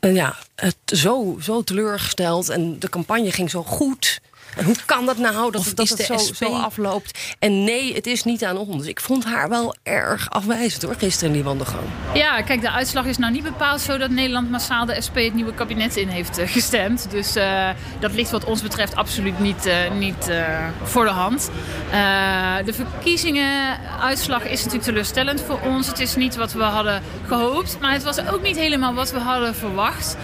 eh, ja, het, zo, zo teleurgesteld. En de campagne ging zo goed. En hoe kan dat nou, dat, dat het de zo, SP zo afloopt? En nee, het is niet aan ons. Ik vond haar wel erg afwijzend hoor, gisteren in die wandelgang. Ja, kijk, de uitslag is nou niet bepaald zo dat Nederland massaal de SP het nieuwe kabinet in heeft eh, gestemd. Dus eh, dat ligt wat ons betreft absoluut niet, eh, niet eh, voor de hand. Eh, de verkiezingenuitslag is natuurlijk teleurstellend voor ons. Het is niet wat we hadden gehoopt, maar het was ook niet helemaal wat we hadden verwacht.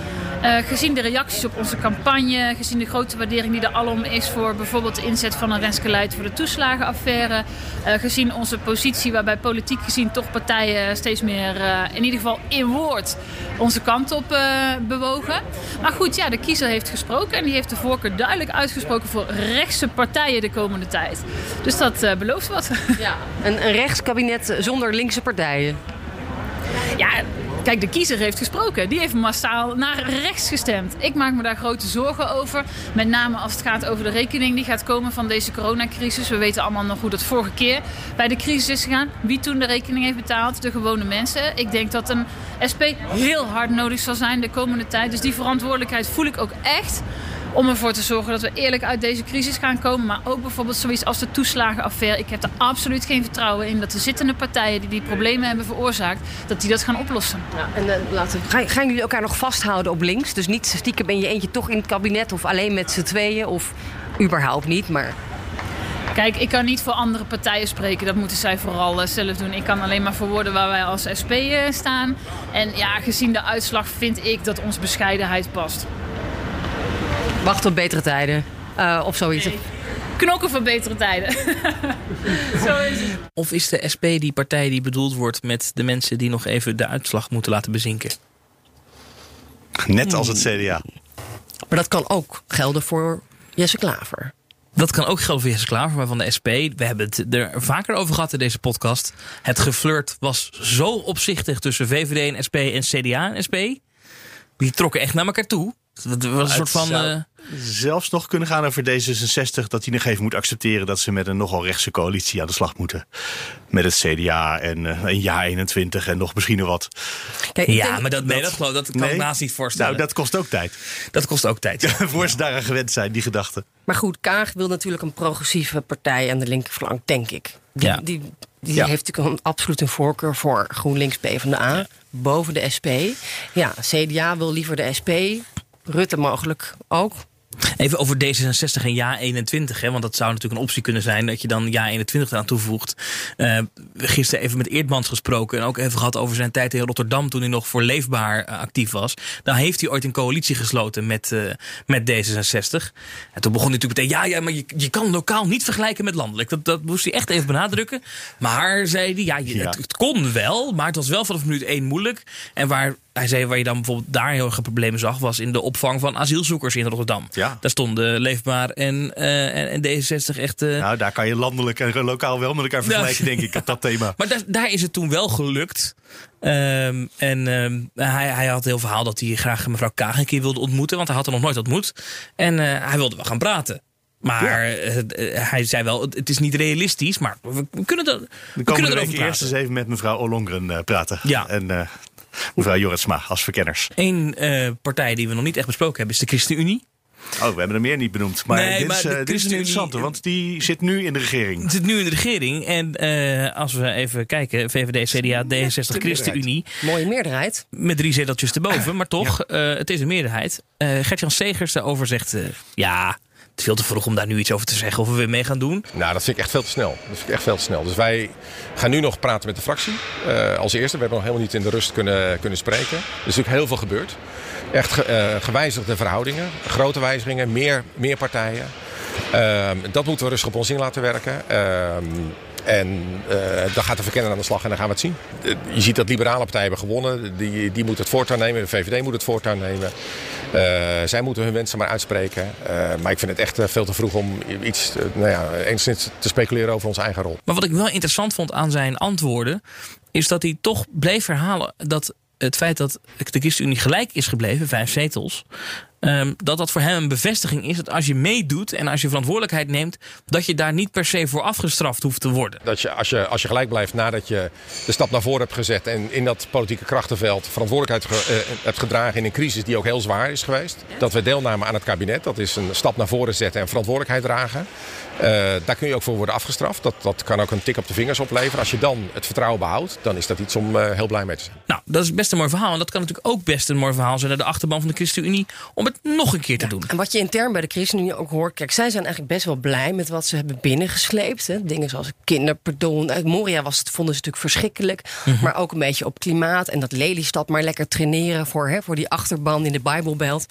Eh, gezien de reacties op onze campagne, gezien de grote waardering die er alom is voor bijvoorbeeld de inzet van een Renske Leid voor de toeslagenaffaire. eh, gezien onze positie waarbij politiek gezien toch partijen steeds meer eh, in ieder geval in woord onze kant op eh, bewogen. Maar goed, ja, de kiezer heeft gesproken en die heeft de voorkeur duidelijk uitgesproken voor rechtse partijen de komende tijd. Dus dat belooft wat. Ja. Een, een rechtskabinet zonder linkse partijen. Ja, de kiezer heeft gesproken. Die heeft massaal naar rechts gestemd. Ik maak me daar grote zorgen over. Met name als het gaat over de rekening die gaat komen van deze coronacrisis. We weten allemaal nog hoe dat vorige keer bij de crisis is gegaan. Wie toen de rekening heeft betaald? De gewone mensen. Ik denk dat een SP heel hard nodig zal zijn de komende tijd. Dus die verantwoordelijkheid voel ik ook echt. Om ervoor te zorgen dat we eerlijk uit deze crisis gaan komen. Maar ook bijvoorbeeld zoiets als de toeslagenaffaire. Ik heb er absoluut geen vertrouwen in dat de zittende partijen die die problemen hebben veroorzaakt, dat die dat gaan oplossen. Ja, en eh, laten, gaan, gaan jullie elkaar nog vasthouden op links? Dus niet stiekem ben je eentje toch in het kabinet of alleen met z'n tweeën of überhaupt niet, maar... Kijk, ik kan niet voor andere partijen spreken. Dat moeten zij vooral eh, zelf doen. Ik kan alleen maar verwoorden waar wij als SP eh, staan. En ja, gezien de uitslag vind ik dat ons bescheidenheid past. Wacht op betere tijden. Eh, of zoiets. Knokken voor betere tijden. Zo is het. Of is de SP die partij die bedoeld wordt met de mensen die nog even de uitslag moeten laten bezinken? Net als het CDA. Maar dat kan ook gelden voor Jesse Klaver. Dat kan ook gelden voor Jesse Klaver, maar van de SP. We hebben het er vaker over gehad in deze podcast. Het geflirt was zo opzichtig tussen VVD en SP en CDA en SP. Die trokken echt naar elkaar toe. Het was een soort van... zou eh, zelfs nog kunnen gaan over D66 dat hij nog even moet accepteren dat ze met een nogal rechtse coalitie aan de slag moeten. Met het CDA en eh, een jaar 21 en nog misschien nog wat. Kijk, ja, denk- maar dat, nee, dat, geloof, dat kan Nee? ik naast niet voorstellen. Nou, dat kost ook tijd. dat kost ook tijd. Voor ze daaraan gewend zijn, die gedachten. Maar goed, Kaag wil natuurlijk een progressieve partij aan de linkerflank, denk ik. Die, Ja. die, die Ja. heeft natuurlijk een, absoluut een voorkeur voor GroenLinks PvdA. Boven de SP. Ja, CDA wil liever de SP. Rutte mogelijk ook. Even over D66 en Ja 21. Hè, want dat zou natuurlijk een optie kunnen zijn dat je dan Ja 21 eraan toevoegt. Eh, gisteren even met Eerdmans gesproken. En ook even gehad over zijn tijd in Rotterdam toen hij nog voor Leefbaar eh, actief was. Dan heeft hij ooit een coalitie gesloten met, eh, met D66. En toen begon hij natuurlijk meteen. Ja, ja maar je, je kan lokaal niet vergelijken met landelijk. Dat, dat moest hij echt even benadrukken. Maar zei hij, ja, je- Ja. Het, het kon wel. Maar het was wel vanaf minuut één moeilijk. En waar hij zei waar je dan bijvoorbeeld daar heel erg problemen zag, was in de opvang van asielzoekers in Rotterdam. Ja. Daar stonden Leefbaar en, eh, en, en D66 echt. eh, Nou, daar kan je landelijk en lokaal wel met elkaar vergelijken, denk ik, op dat thema. maar daar, daar is het toen wel gelukt. Ehm, en ehm, hij, hij had heel verhaal dat hij graag mevrouw Kaag een keer wilde ontmoeten, want hij had haar nog nooit ontmoet. En eh, hij wilde wel gaan praten. Maar hij zei wel, het, is niet realistisch, maar we, kunnen, er, we kunnen erover week eerst praten. eens even met mevrouw Ollongren praten. Ja. En mevrouw Jorritsma als verkenners. Eén eh, partij die we nog niet echt besproken hebben is de ChristenUnie. Oh, we hebben er meer niet benoemd. Maar Nee, dit, maar is, de eh, dit is een ChristenUnie- interessante, want die zit nu in de regering. Het zit nu in de regering. En eh, als we even kijken, VVD, CDA, D66, ChristenUnie. Mooie meerderheid. Met drie zeteltjes erboven. Maar toch, eh, het is een meerderheid. Eh Gert-Jan Segers daarover zegt... eh, ja, veel te vroeg om daar nu iets over te zeggen. Of we weer mee gaan doen. Nou, dat vind ik echt veel te snel. Dat vind ik echt veel te snel. Dus wij gaan nu nog praten met de fractie. eh, als eerste. We hebben nog helemaal niet in de rust kunnen, kunnen spreken. Er is natuurlijk heel veel gebeurd. Echt eh, gewijzigde verhoudingen. Grote wijzigingen. Meer, meer partijen. Ehm, dat moeten we rustig op ons in laten werken. En eh, dan gaat de verkenner aan de slag en dan gaan we het zien. Eh, Je ziet dat liberale partijen hebben gewonnen. Die, die moeten het voortouw nemen. De VVD moet het voortouw nemen. Eh, zij moeten hun wensen maar uitspreken. Eh, maar ik vind het echt eh, veel te vroeg om iets eh, nou ja, enigszins te speculeren over onze eigen rol. Maar wat ik wel interessant vond aan zijn antwoorden... is dat hij toch bleef herhalen dat het feit dat de ChristenUnie gelijk is gebleven, vijf zetels... ehm, dat dat voor hem een bevestiging is dat als je meedoet en als je verantwoordelijkheid neemt, dat je daar niet per se voor afgestraft hoeft te worden. Dat je als, je, als je gelijk blijft nadat je de stap naar voren hebt gezet en in dat politieke krachtenveld verantwoordelijkheid ge- eh, hebt gedragen in een crisis die ook heel zwaar is geweest. Dat we deelnamen aan het kabinet, dat is een stap naar voren zetten en verantwoordelijkheid dragen. Eh, daar kun je ook voor worden afgestraft. Dat, dat kan ook een tik op de vingers opleveren. Als je dan het vertrouwen behoudt, dan is dat iets om eh, heel blij mee te zijn. Nou, dat is best een mooi verhaal. En dat kan natuurlijk ook best een mooi verhaal zijn naar de achterban van de ChristenUnie om het nog een keer te doen. En wat je intern bij de ChristenUnie ook hoort... kijk, zij zijn eigenlijk best wel blij met wat ze hebben binnengesleept. Hè. Dingen zoals kinderpardon. Uit Moria was het, vonden ze natuurlijk verschrikkelijk. Mhm. Maar ook een beetje op klimaat. En dat Lelystad maar lekker traineren voor, hè, voor die achterban in de Bijbelbelt.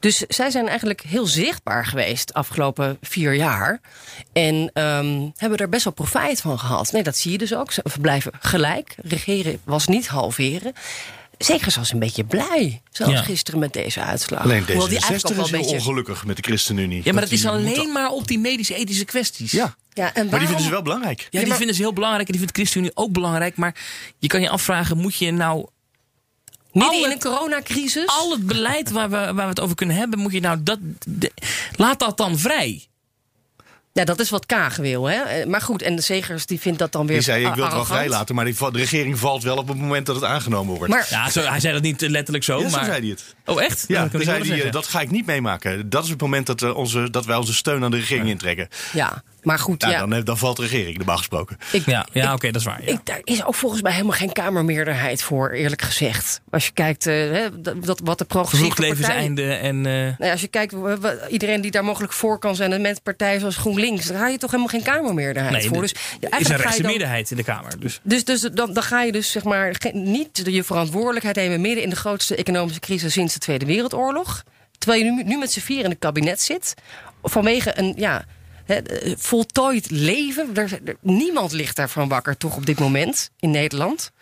Dus zij zijn eigenlijk heel zichtbaar geweest de afgelopen vier jaar. En ehm, hebben er best wel profijt van gehad. Nee, dat zie je dus ook. Ze blijven gelijk. Regeren was niet halveren. Zeker zoals een beetje blij. Zoals Ja. gisteren met deze uitslag. Alleen Hoewel die eigenlijk D66 ook wel is een heel beetje... ongelukkig met de ChristenUnie. Ja, maar dat is alleen moeten- maar op die medische-ethische kwesties. Ja. Ja, en Maar die vinden ze wel belangrijk. Ja, die vinden ze heel belangrijk en die vindt ChristenUnie ook belangrijk. Maar je kan je afvragen, moet je nou... Midden al in een coronacrisis? Al het beleid waar we, waar we het over kunnen hebben, moet je nou dat... de- laat dat dan vrij. Ja, dat is wat Kaag wil. Hè? Eh, Maar goed, en de Zegers die vindt dat dan weer Die zei, ik wil het wel arrogant. vrij laten, maar die, de regering valt wel op het moment dat het aangenomen wordt. Maar- Ja, zo, hij zei dat niet letterlijk zo, Ja, zo maar... zei hij het. Oh, echt? Ja, Dat kan dan ik zei niet hij, zeggen. dat ga ik niet meemaken. Dat is het moment dat, eh, onze, dat wij onze steun aan de regering intrekken. Ja, maar goed, Nou, ja. dan, dan valt de regering, normaal gesproken. Ik, Ja, ja oké, dat is waar. Ja. ik, daar is ook volgens mij helemaal geen kamermeerderheid voor, eerlijk gezegd. Als je kijkt eh, hè, dat, wat de progressieve partijen... levenseinde en... eh, Nou ja, als je kijkt, iedereen die daar mogelijk voor kan zijn... en met partijen zoals GroenLinks, daar ga je toch helemaal geen kamermeerderheid nee, voor. er Dus ja, is een rechtse dan, meerderheid in de Kamer. Dus. Dus, dus dan, dan ga je dus zeg maar niet je verantwoordelijkheid nemen midden in de grootste economische crisis sinds de Tweede Wereldoorlog. Terwijl je nu, nu met z'n vier in het kabinet zit. Vanwege een ja, hè, eh, voltooid leven. Niemand ligt daarvan wakker, toch op dit moment in Nederland.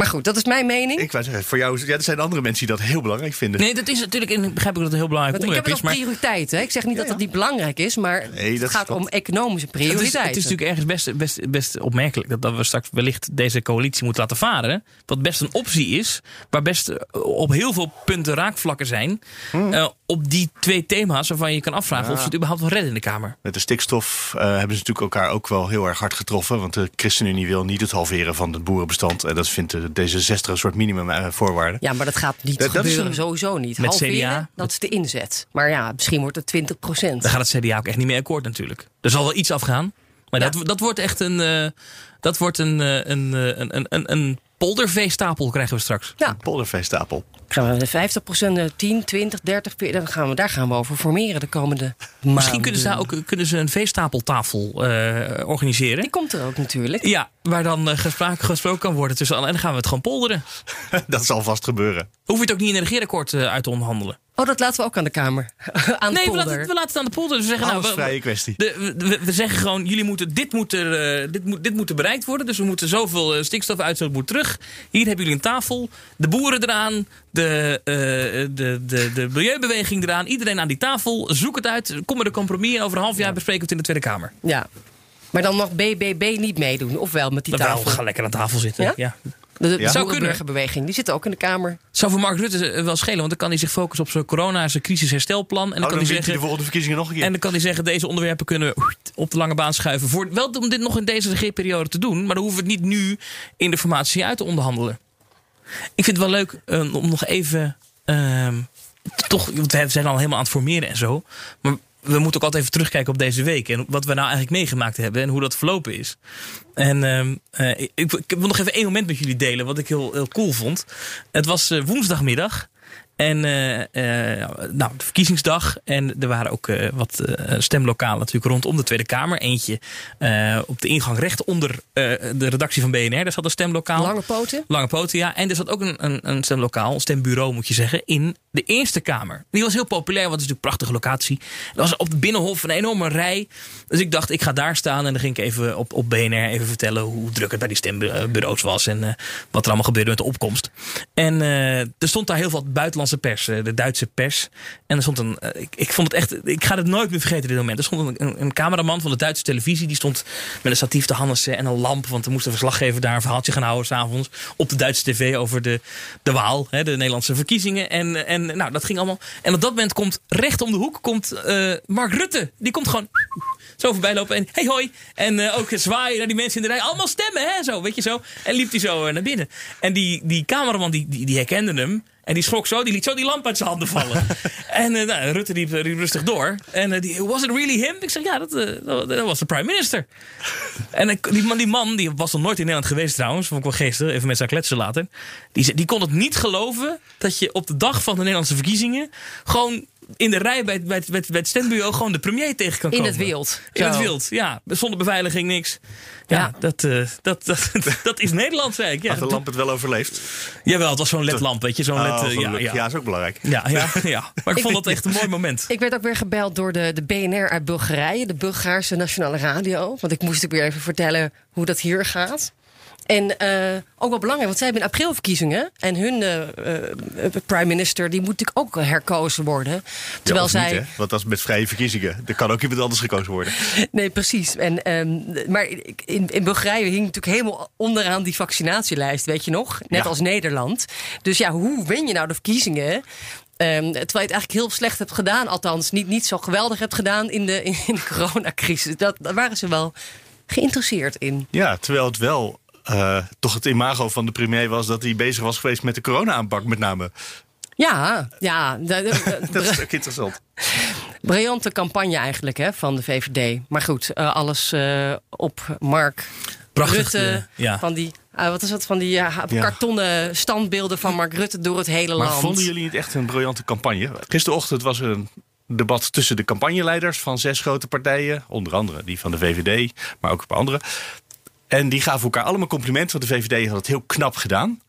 Maar goed, dat is mijn mening. Ik wou zeggen, voor jou, ja, er zijn andere mensen die dat heel belangrijk vinden. Nee, dat is natuurlijk, en ik begrijp ook dat het een heel belangrijk Want ik heb het is. als Maar prioriteit. Hè? Ik zeg niet dat dat niet belangrijk is, maar Nee, het gaat om economische het is, prioriteiten. het is natuurlijk ergens best, best, best opmerkelijk dat, dat we straks wellicht deze coalitie moeten laten varen. Wat best een optie is, waar best eh, op heel veel punten raakvlakken zijn. eh, op die twee thema's waarvan je kan afvragen Ja. of ze het überhaupt wel redden in de Kamer. Met de stikstof eh, hebben ze natuurlijk elkaar ook wel heel erg hard getroffen. Want de ChristenUnie wil niet het halveren van het boerenbestand. En dat vindt de D66 een soort minimumvoorwaarde. Ja, maar dat gaat niet Dat- dat is gebeuren, een- sowieso niet. Met Halveren, CDA? dat is de inzet. Maar ja, misschien wordt het 20 procent. Daar gaat het CDA ook echt niet mee akkoord natuurlijk. Er zal wel iets afgaan. Maar Ja. dat, dat wordt echt een, eh, dat wordt een, eh, een, eh, een, een, een, een polderveestapel krijgen we straks. Ja, Polderveestapel. gaan we de 50 procent, 10, 20, 30, 40, dan gaan we, daar gaan we over formeren de komende maanden. Misschien kunnen ze, daar ook, kunnen ze een veestapeltafel eh, organiseren. Die komt er ook natuurlijk. Ja, waar dan eh, gesproken, gesproken kan worden tussen allen. En dan gaan we het gewoon polderen. dat zal vast gebeuren. Hoef je het ook niet in een regeerakkoord eh, uit te onderhandelen. Oh, dat laten we ook aan de Kamer. aan nee, de we laten, het- we laten het aan de polder. Dus we zeggen, nou, we, vrije kwestie. de- we, we zeggen gewoon, jullie moeten, dit, moet er, eh, dit, moet, dit moet er bereikt worden. Dus we moeten zoveel eh, stikstofuitstoot moet terug. Hier hebben jullie een tafel. De boeren eraan. De, eh, de, de, de milieubeweging eraan. Iedereen aan die tafel. Zoek het uit. Kom met een compromis. En over een half jaar bespreken we het in de Tweede Kamer. Ja. Maar dan mag BBB niet meedoen, ofwel met die tafel. wel, ga lekker aan tafel zitten. Ja? Ja? De, de boerenburgerbeweging, die zit ook in de Kamer. Zou voor Mark Rutte eh, wel schelen. Want dan kan hij zich focussen op zijn corona, zijn crisisherstelplan. En dan Oh, kan dan hij wint hij zeggen... de volgende verkiezingen nog een keer. En dan kan hij zeggen, deze onderwerpen kunnen we op de lange baan schuiven. Voor, wel om dit nog in deze regeerperiode te doen. Maar dan hoeven we het niet nu in de formatie uit te onderhandelen. Ik vind het wel leuk eh, om nog even... ehm, toch, want we zijn al helemaal aan het formeren en zo. Maar we moeten ook altijd even terugkijken op deze week. En wat we nou eigenlijk meegemaakt hebben. En hoe dat verlopen is. En ehm, eh, ik, ik, wil nog even één moment met jullie delen. Wat ik heel, heel cool vond. Het was eh, woensdagmiddag. En eh, eh, nou, de verkiezingsdag. En er waren ook eh, wat stemlokalen natuurlijk rondom de Tweede Kamer. Eentje op de ingang recht onder de redactie van BNR. Daar zat een stemlokaal. Lange poten. Lange poten, ja. En er zat ook een, een, een stemlokaal, een stembureau moet je zeggen, in de Eerste Kamer. Die was heel populair, want het is natuurlijk een prachtige locatie. Er was op de Binnenhof een enorme rij. Dus ik dacht, ik ga daar staan en dan ging ik even op, op BNR even vertellen hoe druk het bij die stembureaus was. En wat er allemaal gebeurde met de opkomst. En er stond daar heel veel buitenlandse pers, eh, de Duitse pers. En er stond een, eh, ik, vond het echt, ik ga het nooit meer vergeten dit moment. Er stond een, een, cameraman van de Duitse televisie, die stond met een statief te Hannessen en een lamp. Want er moest een verslaggever daar een verhaaltje gaan houden s'avonds op de Duitse tv over de, de Waal, hè, de Nederlandse verkiezingen. En, en nou, dat ging allemaal. En op dat moment komt recht om de hoek komt eh, Mark Rutte. Die komt gewoon zo voorbij lopen en hey hoi. En ook zwaaien naar die mensen in de rij. Allemaal stemmen, hè? Zo, weet je zo. En liep hij zo naar binnen. En die, die cameraman die, die, die herkende hem. En die schrok zo, die liet zo die lamp uit zijn handen vallen. en eh, nou, Rutte riep, riep rustig door. En eh, die, was it really him? Ik zeg, ja, dat, eh, dat, dat was de prime minister. en die man, die man, die was nog nooit in Nederland geweest trouwens. Vond ik wel geestig, even met zijn kletsen later. Die, die kon het niet geloven dat je op de dag van de Nederlandse verkiezingen... gewoon in de rij bij, het- bij, het- bij, het- bij het stembureau gewoon de premier tegen kan In komen. het wild. In het Zo. wild, ja. Zonder beveiliging, niks. Ja, Ja. Dat, eh, dat, dat, dat is Nederland, zei ik. Ja, Had de lamp het wel overleefd? Jawel, het was zo'n ledlamp, weet je. Zo'n Oh, led, eh, ja, gelukkig. ja. ja, is ook belangrijk. Ja, ja, ja. Maar ik Ik- vond dat echt een mooi moment. Ik werd ook weer gebeld door de, de BNR uit Bulgarije, de Bulgaarse Nationale Radio. Want ik moest ook weer even vertellen hoe dat hier gaat. En eh, ook wel belangrijk, want zij hebben in april verkiezingen. En hun eh, eh, prime minister die moet natuurlijk ook herkozen worden. Terwijl Ja, zij. niet? Want dat is met vrije verkiezingen. Er kan ook iemand anders gekozen worden. Nee, precies. En, ehm, maar in, in Bulgarije hing natuurlijk helemaal onderaan die vaccinatielijst, weet je nog? Net Ja. als Nederland. Dus ja, hoe win je nou de verkiezingen? Ehm, terwijl je het eigenlijk heel slecht hebt gedaan, althans niet, niet zo geweldig hebt gedaan in de, in de coronacrisis. Dat, daar waren ze wel geïnteresseerd in. Ja, terwijl het wel eh, toch het imago van de premier was dat hij bezig was geweest met de corona-aanpak met name. Ja, ja. de- de- Dat is ook interessant. briljante campagne eigenlijk hè, van de VVD. Maar goed, eh, alles eh, op Mark Prachtig, Rutte. ja. Van die, wat is dat? Van die kartonnen standbeelden van Mark Rutte door het hele Maar land. vonden jullie het echt een briljante campagne? Gisterochtend was er een debat tussen de campagneleiders van zes grote partijen. Onder andere die van de VVD, maar ook een paar andere. En die gaven elkaar allemaal complimenten, want de VVD had het heel knap gedaan.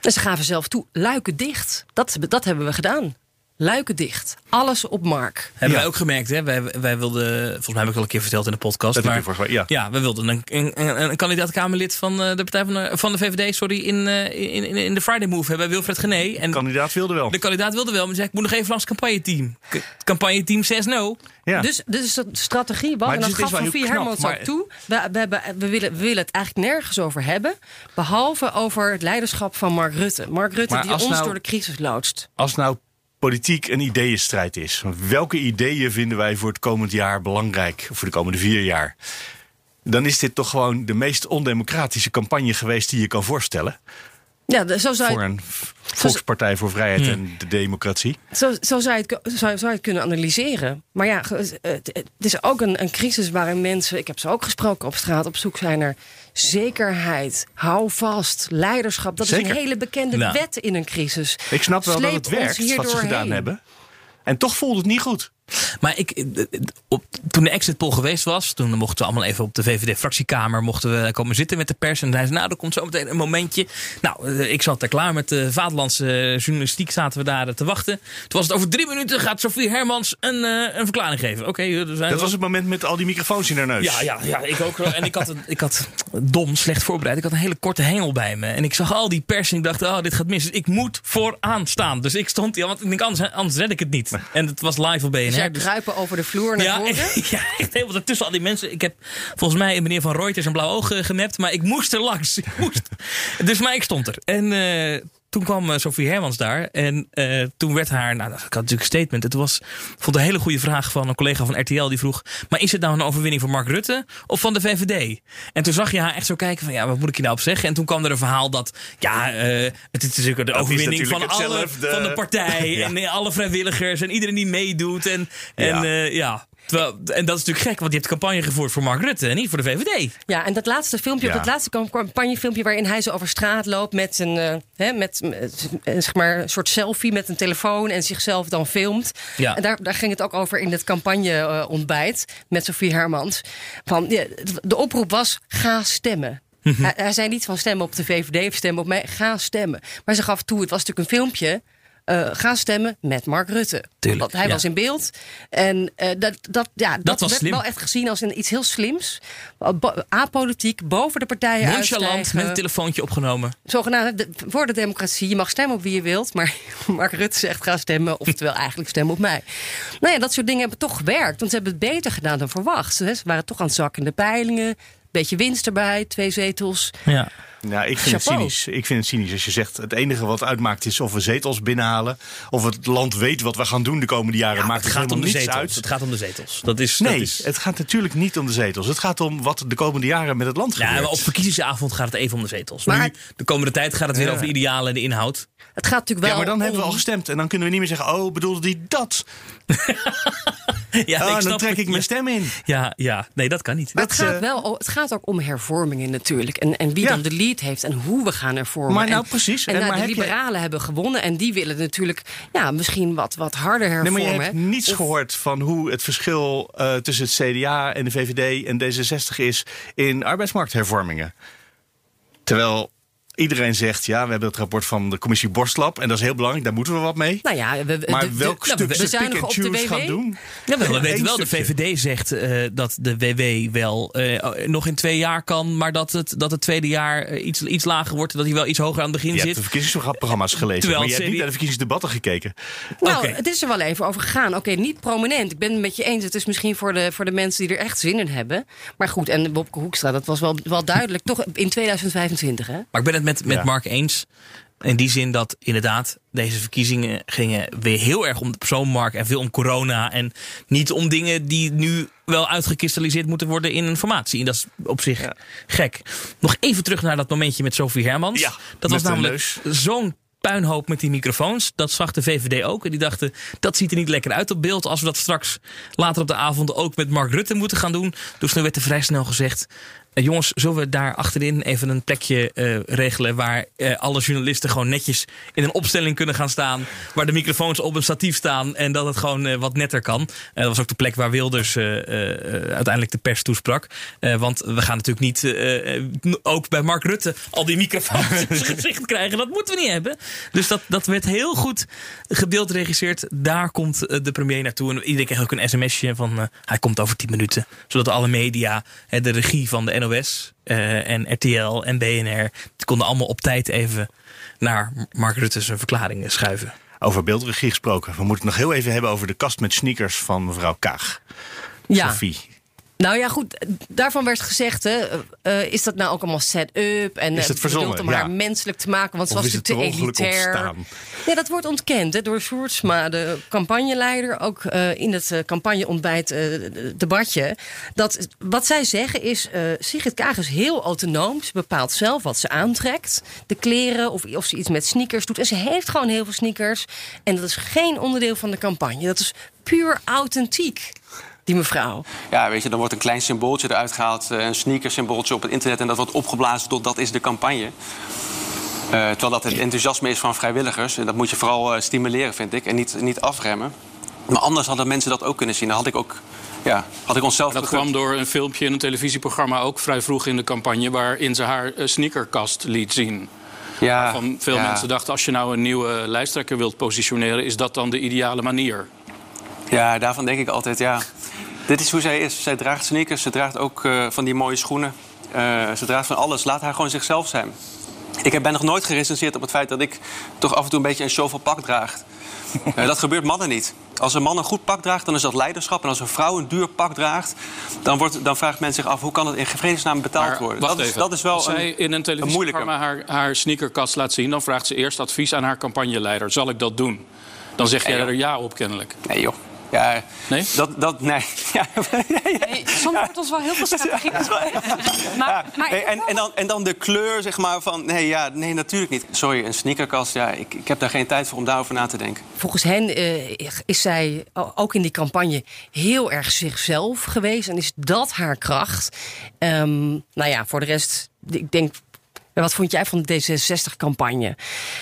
En ze gaven zelf toe, luiken dicht. Dat, dat hebben we gedaan. Luiken dicht. Alles op Mark. Hebben Ja. wij ook gemerkt, hè? Wij, wij wilden, volgens mij heb ik al een keer verteld in de podcast. Dat heb maar, je vorige week, ja. we wilden een, een, een, een kandidaat-Kamerlid van eh, de Partij van de, van de VVD, sorry, in, eh, in, in, in de Friday Move hebben, Wilfred Gené. En De kandidaat wilde wel. de kandidaat wilde wel, maar zei ik moet nog even langs het campagneteam. K- Campagneteam says no. Ja. Dus, dus de strategie was, Maar en dat dus gaf ook maar- toe. We, we, hebben, we, willen, we willen het eigenlijk nergens over hebben. Behalve over het leiderschap van Mark Rutte. Mark Rutte Maar die ons nou- door de crisis loodst. Als nou politiek een ideeënstrijd is, welke ideeën vinden wij voor het komend jaar belangrijk? Voor de komende vier jaar? Dan is dit toch gewoon de meest ondemocratische campagne geweest die je kan voorstellen. Ja, zo zou Voor een Volkspartij voor Vrijheid en de Democratie. Zo, zo zou, je het, zou, zou je het kunnen analyseren. Maar ja, eh, het, is ook een, een crisis waarin mensen, ik heb ze ook gesproken op straat, op zoek zijn naar zekerheid, hou vast, leiderschap. Dat is een hele bekende Ja. wet in een crisis. Ik snap wel Sleep dat het werkt, wat ze gedaan hebben. En toch voelde het niet goed. Maar ik, eh, eh, op, toen de exit poll geweest was, toen mochten we allemaal even op de VVD-fractiekamer mochten we komen zitten met de pers. En zei ze, nou, er komt zo meteen een momentje. Nou, eh, ik zat daar klaar met de vaderlandse journalistiek, zaten we daar te wachten. Toen was het over drie minuten, gaat Sofie Hermans een, een verklaring geven. Oké, Dat was het moment met al die microfoons in haar neus. Ja, ja, ja, ik ook. En ik had, het- ik had dom, slecht voorbereid. Ik had een hele korte hengel bij me. En ik zag al die pers en ik dacht, oh, dit gaat mis. Dus ik moet vooraan staan. Dus ik stond hier, want ik denk, anders, anders red ik het niet. En het was live op BNR. Dus jij dus- kruipen over de vloer naar ja, voren. ja, echt helemaal tussen al die mensen. Ik heb volgens mij meneer Van Reuters een blauw oog gemapt, maar ik moest er langs. Ik moest. Dus maar ik stond er. En eh, toen kwam eh, Sofie Hermans daar. En eh, toen werd haar, nou, ik had natuurlijk een statement. Het was, vond een hele goede vraag van een collega van RTL die vroeg: Maar is het nou een overwinning van Mark Rutte of van de VVD? En toen zag je haar echt zo kijken van: Ja, wat moet ik hier nou op zeggen? En toen kwam er een verhaal dat, ja, eh, het is natuurlijk de overwinning van alle van de partij Ja. en alle vrijwilligers en iedereen die meedoet. En, en Ja. ja. Terwijl, en dat is natuurlijk gek, want je hebt campagne gevoerd voor Mark Rutte en niet voor de VVD. Ja, en dat laatste filmpje, Ja. dat laatste campagnefilmpje waarin hij zo over straat loopt met een, eh, hè, met, met, eh, zeg maar, een soort selfie met een telefoon en zichzelf dan filmt. Ja. En daar, daar ging het ook over in het campagne-ontbijt met Sofie Hermans. Van, ja, de oproep was: ga stemmen. Mhm. hij, hij zei niet van stemmen op de VVD of stemmen op mij, ga stemmen. Maar ze gaf toe, het was natuurlijk een filmpje. Eh, ga stemmen met Mark Rutte. Tuurlijk, Want hij ja. was in beeld. En eh, dat, dat, ja, dat, was werd slim. wel echt gezien als een, iets heel slims. Apolitiek, boven de partijen Nonchalant, uitstijgen. met een telefoontje opgenomen. Zogenaamd de- voor de democratie. Je mag stemmen op wie je wilt. Maar Mark Rutte zegt ga stemmen. Oftewel eigenlijk stemmen op mij. Nou ja, dat soort dingen hebben toch gewerkt. Want ze hebben het beter gedaan dan verwacht. Ze waren toch aan het zakken in de peilingen. Beetje winst erbij, twee zetels. Ja. Nou, ik vind, het cynisch. ik vind het cynisch als je zegt... het enige wat uitmaakt is of we zetels binnenhalen... of het land weet wat we gaan doen de komende jaren. Ja, maakt het het gaat om helemaal de niets zetels. uit. Het gaat om de zetels. Dat is, Nee, dat is... het gaat natuurlijk niet om de zetels. Het gaat om wat de komende jaren met het land Ja, gebeurt. maar op verkiezingsavond gaat het even om de zetels. Maar- nu, de komende tijd gaat het weer Ja. over de idealen en de inhoud. Het gaat natuurlijk wel ja, maar dan hebben we al gestemd. En dan kunnen we niet meer zeggen... oh, bedoelde die dat? Ja, ik dan trek het. ik mijn stem in. Ja, ja, nee, dat kan niet. Maar Dat, het gaat, eh, wel, het gaat ook om hervormingen natuurlijk. En, en wie Ja. dan de heeft en hoe we gaan hervormen. Maar nou, en, precies. En, En nou, maar de je- liberalen hebben gewonnen. En die willen natuurlijk ja, misschien wat, wat harder Nee, hervormen. maar je hebt niets Of- gehoord van hoe het verschil eh, tussen het CDA en de VVD en D66 is in arbeidsmarkthervormingen. Terwijl iedereen zegt, ja, we hebben het rapport van de commissie Borstlab en dat is heel belangrijk, daar moeten we wat mee. Nou ja, we, Maar de- welk de- stuk we op de WW. gaan doen? Ja, wel, we weten wel, de. VVD zegt eh, dat de WW wel eh, nog in twee jaar kan, maar dat het, dat het tweede jaar eh, iets, iets lager wordt. Dat hij wel iets hoger aan het begin Je hebt zit. de verkiezingsprogramma's gelezen, Terwijl maar je hebt niet naar de verkiezingsdebatten gekeken. Nou, Oké. het is er wel even over gegaan. Oké, niet prominent. Ik ben het met je eens. Het is misschien voor de, voor de mensen die er echt zin in hebben. Maar goed, en Bobke Hoekstra, dat was wel, wel duidelijk. Toch in 2025, hè? Maar ik ben het met, met Ja. Mark eens. In die zin dat inderdaad deze verkiezingen gingen weer heel erg om de persoonmarkt en veel om corona. En niet om dingen die nu wel uitgekristalliseerd moeten worden in een formatie. En dat is op zich Ja. gek. Nog even terug naar dat momentje met Sophie Hermans. Ja, dat was namelijk zo'n puinhoop met die microfoons. Dat zag de VVD ook. En die dachten, dat ziet er niet lekker uit op beeld. Als we dat straks later op de avond ook met Mark Rutte moeten gaan doen. Dus toen werd er vrij snel gezegd... eh, jongens, zullen we daar achterin even een plekje eh, regelen... waar eh, alle journalisten gewoon netjes in een opstelling kunnen gaan staan... waar de microfoons op een statief staan... en dat het gewoon wat netter kan. Dat was ook de plek waar Wilders uiteindelijk de pers toesprak. Want we gaan natuurlijk niet ook bij Mark Rutte... al die microfoons in zijn gezicht krijgen. Dat moeten we niet hebben. Dus dat, dat werd heel goed gedeeld geregisseerd. Daar komt de premier naartoe. En iedereen kreeg ook een sms'je van hij komt over 10 minuten. Zodat alle media, de regie van de NOS eh, en RTL en BNR... die konden allemaal op tijd even naar Mark Rutte zijn verklaringen schuiven. Over beeldregie gesproken. We moeten het nog heel even hebben over de kast met sneakers van mevrouw Kaag. Ja. Sophie. Nou ja, goed. Daarvan werd gezegd, hè, eh, is dat nou ook allemaal set-up? En Is eh, het verzonnen? bedoeld om haar Ja. menselijk te maken, want ze was natuurlijk te elitair. ontstaan? Ja, dat wordt ontkend hè, door Sjoerdsma, de campagneleider, ook eh, in het uh, campagneontbijt debatje. Dat, wat zij zeggen is, Sigrid Kaag is heel autonoom. Ze bepaalt zelf wat ze aantrekt. De kleren, of, of ze iets met sneakers doet. En ze heeft gewoon heel veel sneakers. En dat is geen onderdeel van de campagne. Dat is puur authentiek. Die mevrouw. Ja, weet je, dan wordt een klein symbooltje eruit gehaald. Een sneakersymbooltje op het internet. En dat wordt opgeblazen tot dat is de campagne. Uh, terwijl dat het enthousiasme is van vrijwilligers. En dat moet je vooral uh, stimuleren, vind ik. En niet, niet afremmen. Maar anders hadden mensen dat ook kunnen zien. Dan had ik ook. Ja, had ik onszelf dat kwam door een filmpje in een televisieprogramma ook vrij vroeg in de campagne... waarin ze haar sneakerkast liet zien. Ja, Waarvan veel ja. mensen dachten, als je nou een nieuwe lijsttrekker wilt positioneren... is dat dan de ideale manier? Ja, daarvan denk ik altijd, ja... Dit is hoe zij is. Zij draagt sneakers, ze draagt ook uh, van die mooie schoenen. Uh, ze draagt van alles. Laat haar gewoon zichzelf zijn. Ik ben nog nooit gerecenseerd op het feit dat ik toch af en toe een beetje een show van pak draag. Uh, dat gebeurt mannen niet. Als een man een goed pak draagt, dan is dat leiderschap. En als een vrouw een duur pak draagt, dan, wordt, dan vraagt men zich af... hoe kan het in vredesnaam betaald maar, worden? Dat. Is, dat is wel als een, zij in een televisieprogramma haar, haar sneakerkast laat zien... dan vraagt ze eerst advies aan haar campagneleider. Zal ik dat doen? Dan zeg jij er ja op kennelijk. Nee joh. Ja, nee? Dat, dat, nee. Ja, nee soms wordt ons wel heel veel strategie. maar, maar nee, en, en, dan, en dan de kleur, zeg maar, van... Nee, ja, nee, natuurlijk niet. Sorry, een sneakerkast, ja, ik, ik heb daar geen tijd voor om daarover na te denken. Volgens hen uh, is zij ook in die campagne heel erg zichzelf geweest. En is dat haar kracht. Um, nou ja, voor de rest, ik denk... Wat vond jij van de D66-campagne?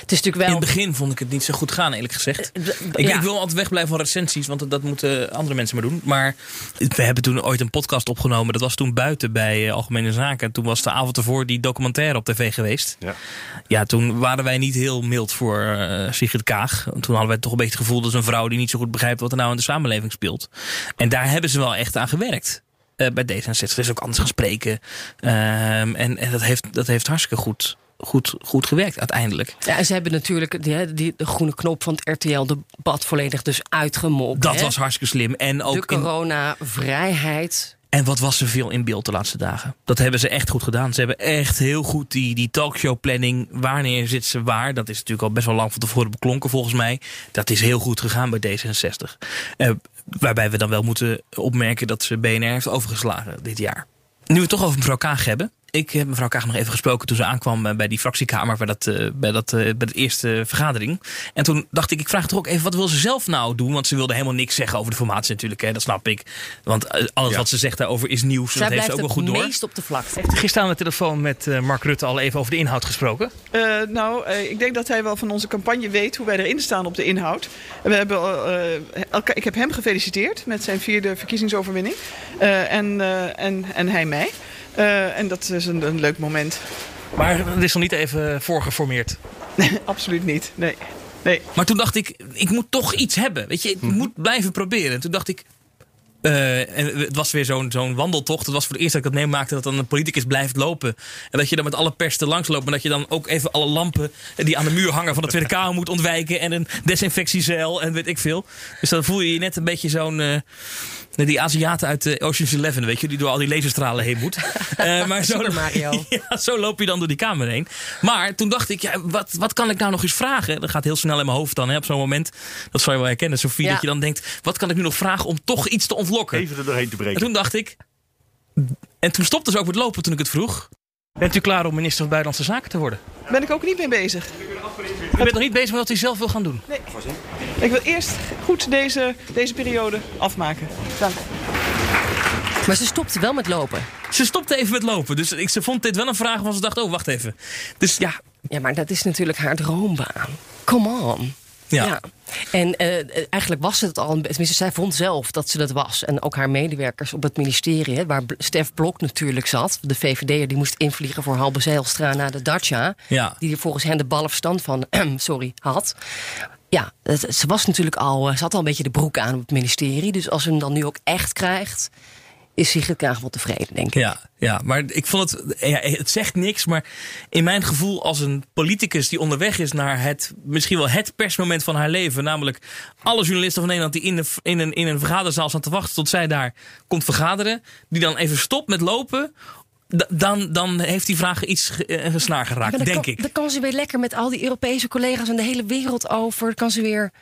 Het is natuurlijk wel. In het begin vond ik het niet zo goed gaan, eerlijk gezegd. Uh, ik, ja. ik, wil altijd wegblijven van recensies, want dat moeten andere mensen maar doen. Maar we hebben toen ooit een podcast opgenomen. Dat was toen buiten bij uh, Algemene Zaken. Toen was de avond ervoor die documentaire op tv geweest. Ja, ja toen waren wij niet heel mild voor uh, Sigrid Kaag. Toen hadden wij toch een beetje het gevoel dat een vrouw die niet zo goed begrijpt wat er nou in de samenleving speelt. En daar hebben ze wel echt aan gewerkt. Uh, bij D66 is ook anders gaan spreken. Uh, en en dat, heeft, dat heeft hartstikke goed, goed, goed gewerkt uiteindelijk. Ja, ze hebben natuurlijk die, die, de groene knop van het RTL-debat volledig dus uitgemokt. Dat hè? was hartstikke slim. En ook de corona-vrijheid. En wat was er veel in beeld de laatste dagen? Dat hebben ze echt goed gedaan. Ze hebben echt heel goed die, die talkshow planning. Wanneer zit ze waar? Dat is natuurlijk al best wel lang van tevoren beklonken volgens mij. Dat is heel goed gegaan bij D66. Uh, waarbij we dan wel moeten opmerken dat ze BNR heeft overgeslagen dit jaar. Nu we het toch over mevrouw Kaag hebben. Ik heb mevrouw Kaag nog even gesproken toen ze aankwam eh, bij die fractiekamer bij, dat, uh, bij, dat, uh, bij de eerste vergadering. En toen dacht ik, ik vraag toch ook even, wat wil ze zelf nou doen? Want ze wilde helemaal niks zeggen over de formatie natuurlijk, hè, dat snap ik. Want alles wat ze zegt daarover is nieuws, Zij dat heeft ze ook wel goed door. meest op de vlakte. Heeft u gisteren aan de telefoon met Mark Rutte al even over de inhoud gesproken? nou, ik denk dat hij wel van onze campagne weet hoe wij erin staan op de inhoud. We hebben, elkaar, ik heb hem gefeliciteerd met zijn vierde verkiezingsoverwinning. en, en, en hij mij. Uh, en dat is een, een, leuk moment. Maar het is nog niet even voorgeformeerd? Absoluut niet. Nee. nee. Maar toen dacht ik, ik moet toch iets hebben. Weet je, ik moet blijven proberen. En toen dacht ik, uh, en het was weer zo'n zo'n wandeltocht. Het was voor het eerst dat ik dat meemaakte dat dan een politicus blijft lopen. En dat je dan met alle pers langs loopt. Maar dat je dan ook even alle lampen die aan de muur hangen van de Tweede Kamer moet ontwijken. En een desinfectiezeil en weet ik veel. Dus dan voel je je net een beetje zo'n... Uh, die Aziaten uit de Ocean's Eleven, weet je, die door al die laserstralen heen moet. Uh, maar zo, Mario. ja, zo loop je dan door die kamer heen. Maar toen dacht ik, ja, wat, wat kan ik nou nog eens vragen? Dat gaat heel snel in mijn hoofd dan, hè, op zo'n moment. Dat zal je wel herkennen, Sofie, ja. dat je dan denkt, wat kan ik nu nog vragen om toch iets te ontlokken? Even er doorheen te breken. En toen dacht ik, en toen stopte ze ook met lopen toen ik het vroeg. Bent u klaar om minister van Buitenlandse Zaken te worden? Ben ik ook niet mee bezig. U bent nog niet bezig met wat u zelf wil gaan doen? Nee. Ik wil eerst goed deze, deze periode afmaken. Dank. Maar ze stopte wel met lopen. Ze stopte even met lopen. Dus ik, ze vond dit wel een vraag waarvan ze dacht, oh, wacht even. Dus ja. Ja, maar dat is natuurlijk haar droombaan. Come on. Ja. ja. En uh, eigenlijk was het al, tenminste zij vond zelf dat ze dat was. En ook haar medewerkers op het ministerie, hè, waar Stef Blok natuurlijk zat. De VVD'er die moest invliegen voor Halbe Zijlstra naar de Dacia. Ja. Die er volgens hen de ballenverstand van sorry, had. Ja, ze was natuurlijk al, ze had al een beetje de broek aan op het ministerie. Dus als ze hem dan nu ook echt krijgt is Sigrid Kaag wel tevreden, denk ik. Ja, ja maar ik vond het, ja, het zegt niks, maar in mijn gevoel als een politicus die onderweg is naar het, misschien wel het persmoment van haar leven, namelijk alle journalisten van Nederland die in, de, in, een, in een vergaderzaal staan te wachten tot zij daar komt vergaderen, die dan even stopt met lopen dan, dan heeft die vraag iets gesnaar geraakt, denk kan, ik. Dan kan ze weer lekker met al die Europese collega's en de hele wereld over. Dan kan ze weer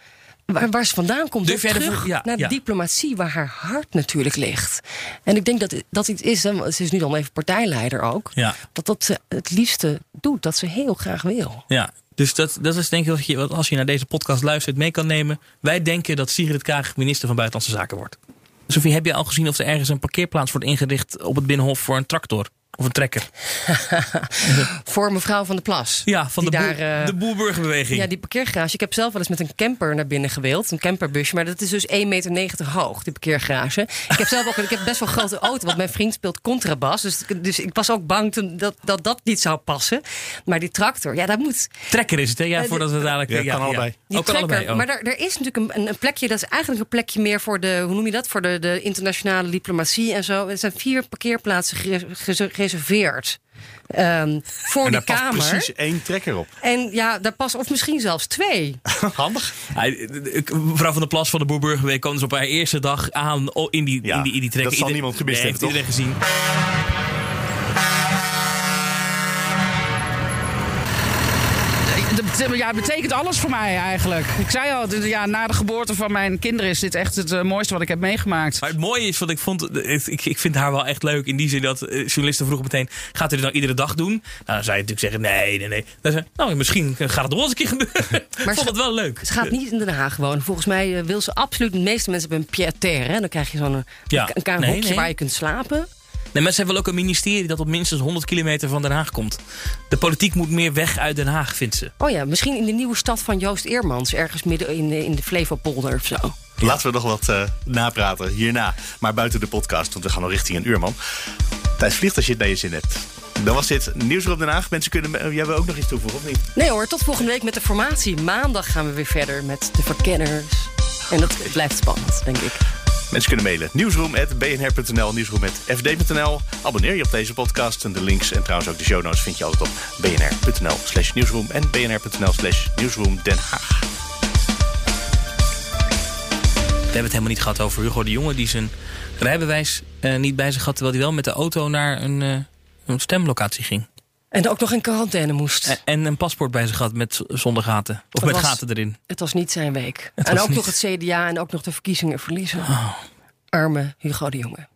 waar, waar ze vandaan komt. Durf terug ja, naar de diplomatie, waar haar hart natuurlijk ligt. En ik denk dat dat iets is, hè, ze is nu dan even partijleider ook, ja. dat dat ze het liefste doet, dat ze heel graag wil. Ja, dus dat, dat is denk ik wat je, als je naar deze podcast luistert, mee kan nemen. Wij denken dat Sigrid Kaag minister van Buitenlandse Zaken wordt. Sophie, heb je al gezien of er ergens een parkeerplaats wordt ingericht op het Binnenhof voor een tractor? Of een trekker. Voor mevrouw van de Plas. Ja, van de, daar, boer, uh, de boerburgerbeweging. Ja, die parkeergarage. Ik heb zelf wel eens met een camper naar binnen gewild. Een camperbusje. Maar dat is dus 1,90 meter hoog, die parkeergarage. Ik heb zelf ook ik heb best wel een grote auto. Want mijn vriend speelt contrabas. Dus, dus ik was ook bang toen dat, dat dat niet zou passen. Maar die tractor, ja, dat moet... Trekker is het, hè? Ja, uh, voordat we dadelijk... Ja, ja, kan allebei. Die ook trekker, allebei, oh. Maar er, er is natuurlijk een, een, plekje... Dat is eigenlijk een plekje meer voor de... Hoe noem je dat? Voor de, de internationale diplomatie en zo. Er zijn vier parkeerplaatsen gereserveerd. Um, voor en de daar kamer. past precies één trekker op. En ja, daar past of misschien zelfs twee. Handig. Mevrouw van der Plas van de Boerburgerweek kwam dus op haar eerste dag aan in die, ja, in die, in die trekker. Dat zal niemand gemist nee, hebben, heeft iedereen gezien. Ja, het betekent alles voor mij eigenlijk. Ik zei al, ja, na de geboorte van mijn kinderen is dit echt het uh, mooiste wat ik heb meegemaakt. Maar het mooie is wat ik vond, ik, ik vind haar wel echt leuk in die zin dat uh, journalisten vroegen meteen, gaat u dit nou iedere dag doen? Nou, dan zou je natuurlijk zeggen, nee, nee, nee. Dan zei, nou, misschien gaat het nog eens een keer gebeuren. Maar ik vond het wel leuk. Ze gaat niet in Den Haag wonen. Volgens mij wil ze absoluut, de meeste mensen hebben een pied-terre. Dan krijg je zo'n ja. een, een, nee, nee. waar je kunt slapen. Nee, ze hebben wel ook een ministerie dat op minstens 100 kilometer van Den Haag komt. De politiek moet meer weg uit Den Haag, vindt ze. Oh ja, misschien in de nieuwe stad van Joost Eermans. Ergens midden in de, in de Flevopolder of zo. Laten we nog wat uh, napraten hierna. Maar buiten de podcast, want we gaan nog richting een uurman. Tijd vliegt als je het naar je zin hebt. Dan was dit Nieuws op Den Haag. Mensen kunnen... Jij wil ook nog iets toevoegen, of niet? Nee hoor, tot volgende week met de formatie. Maandag gaan we weer verder met de verkenners. En dat blijft spannend, denk ik. Mensen kunnen mailen. Nieuwsroom.bnr.nl, nieuwsroom.fd.nl. Abonneer je op deze podcast. En de links en trouwens ook de show notes vind je altijd op bnr.nl slash nieuwsroom en bnr.nl slash nieuwsroom Den Haag. hebben het helemaal niet gehad over Hugo de Jonge... die zijn rijbewijs uh, niet bij zich had... terwijl hij wel met de auto naar een, uh, een stemlocatie ging. En ook nog in quarantaine moest. En, en een paspoort bij zich had met, zonder gaten. Of Het met was- gaten erin. Het was niet zijn week. Het en ook niet- nog het CDA en ook nog de verkiezingen verliezen. Oh. Arme Hugo de Jonge.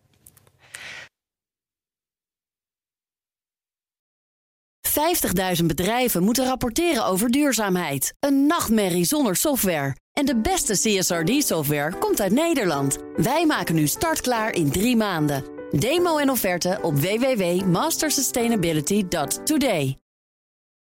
50.000 bedrijven moeten rapporteren over duurzaamheid. Een nachtmerrie zonder software. En de beste CSRD-software komt uit Nederland. Wij maken nu startklaar in drie maanden. Demo en offerte op www.mastersustainability.today.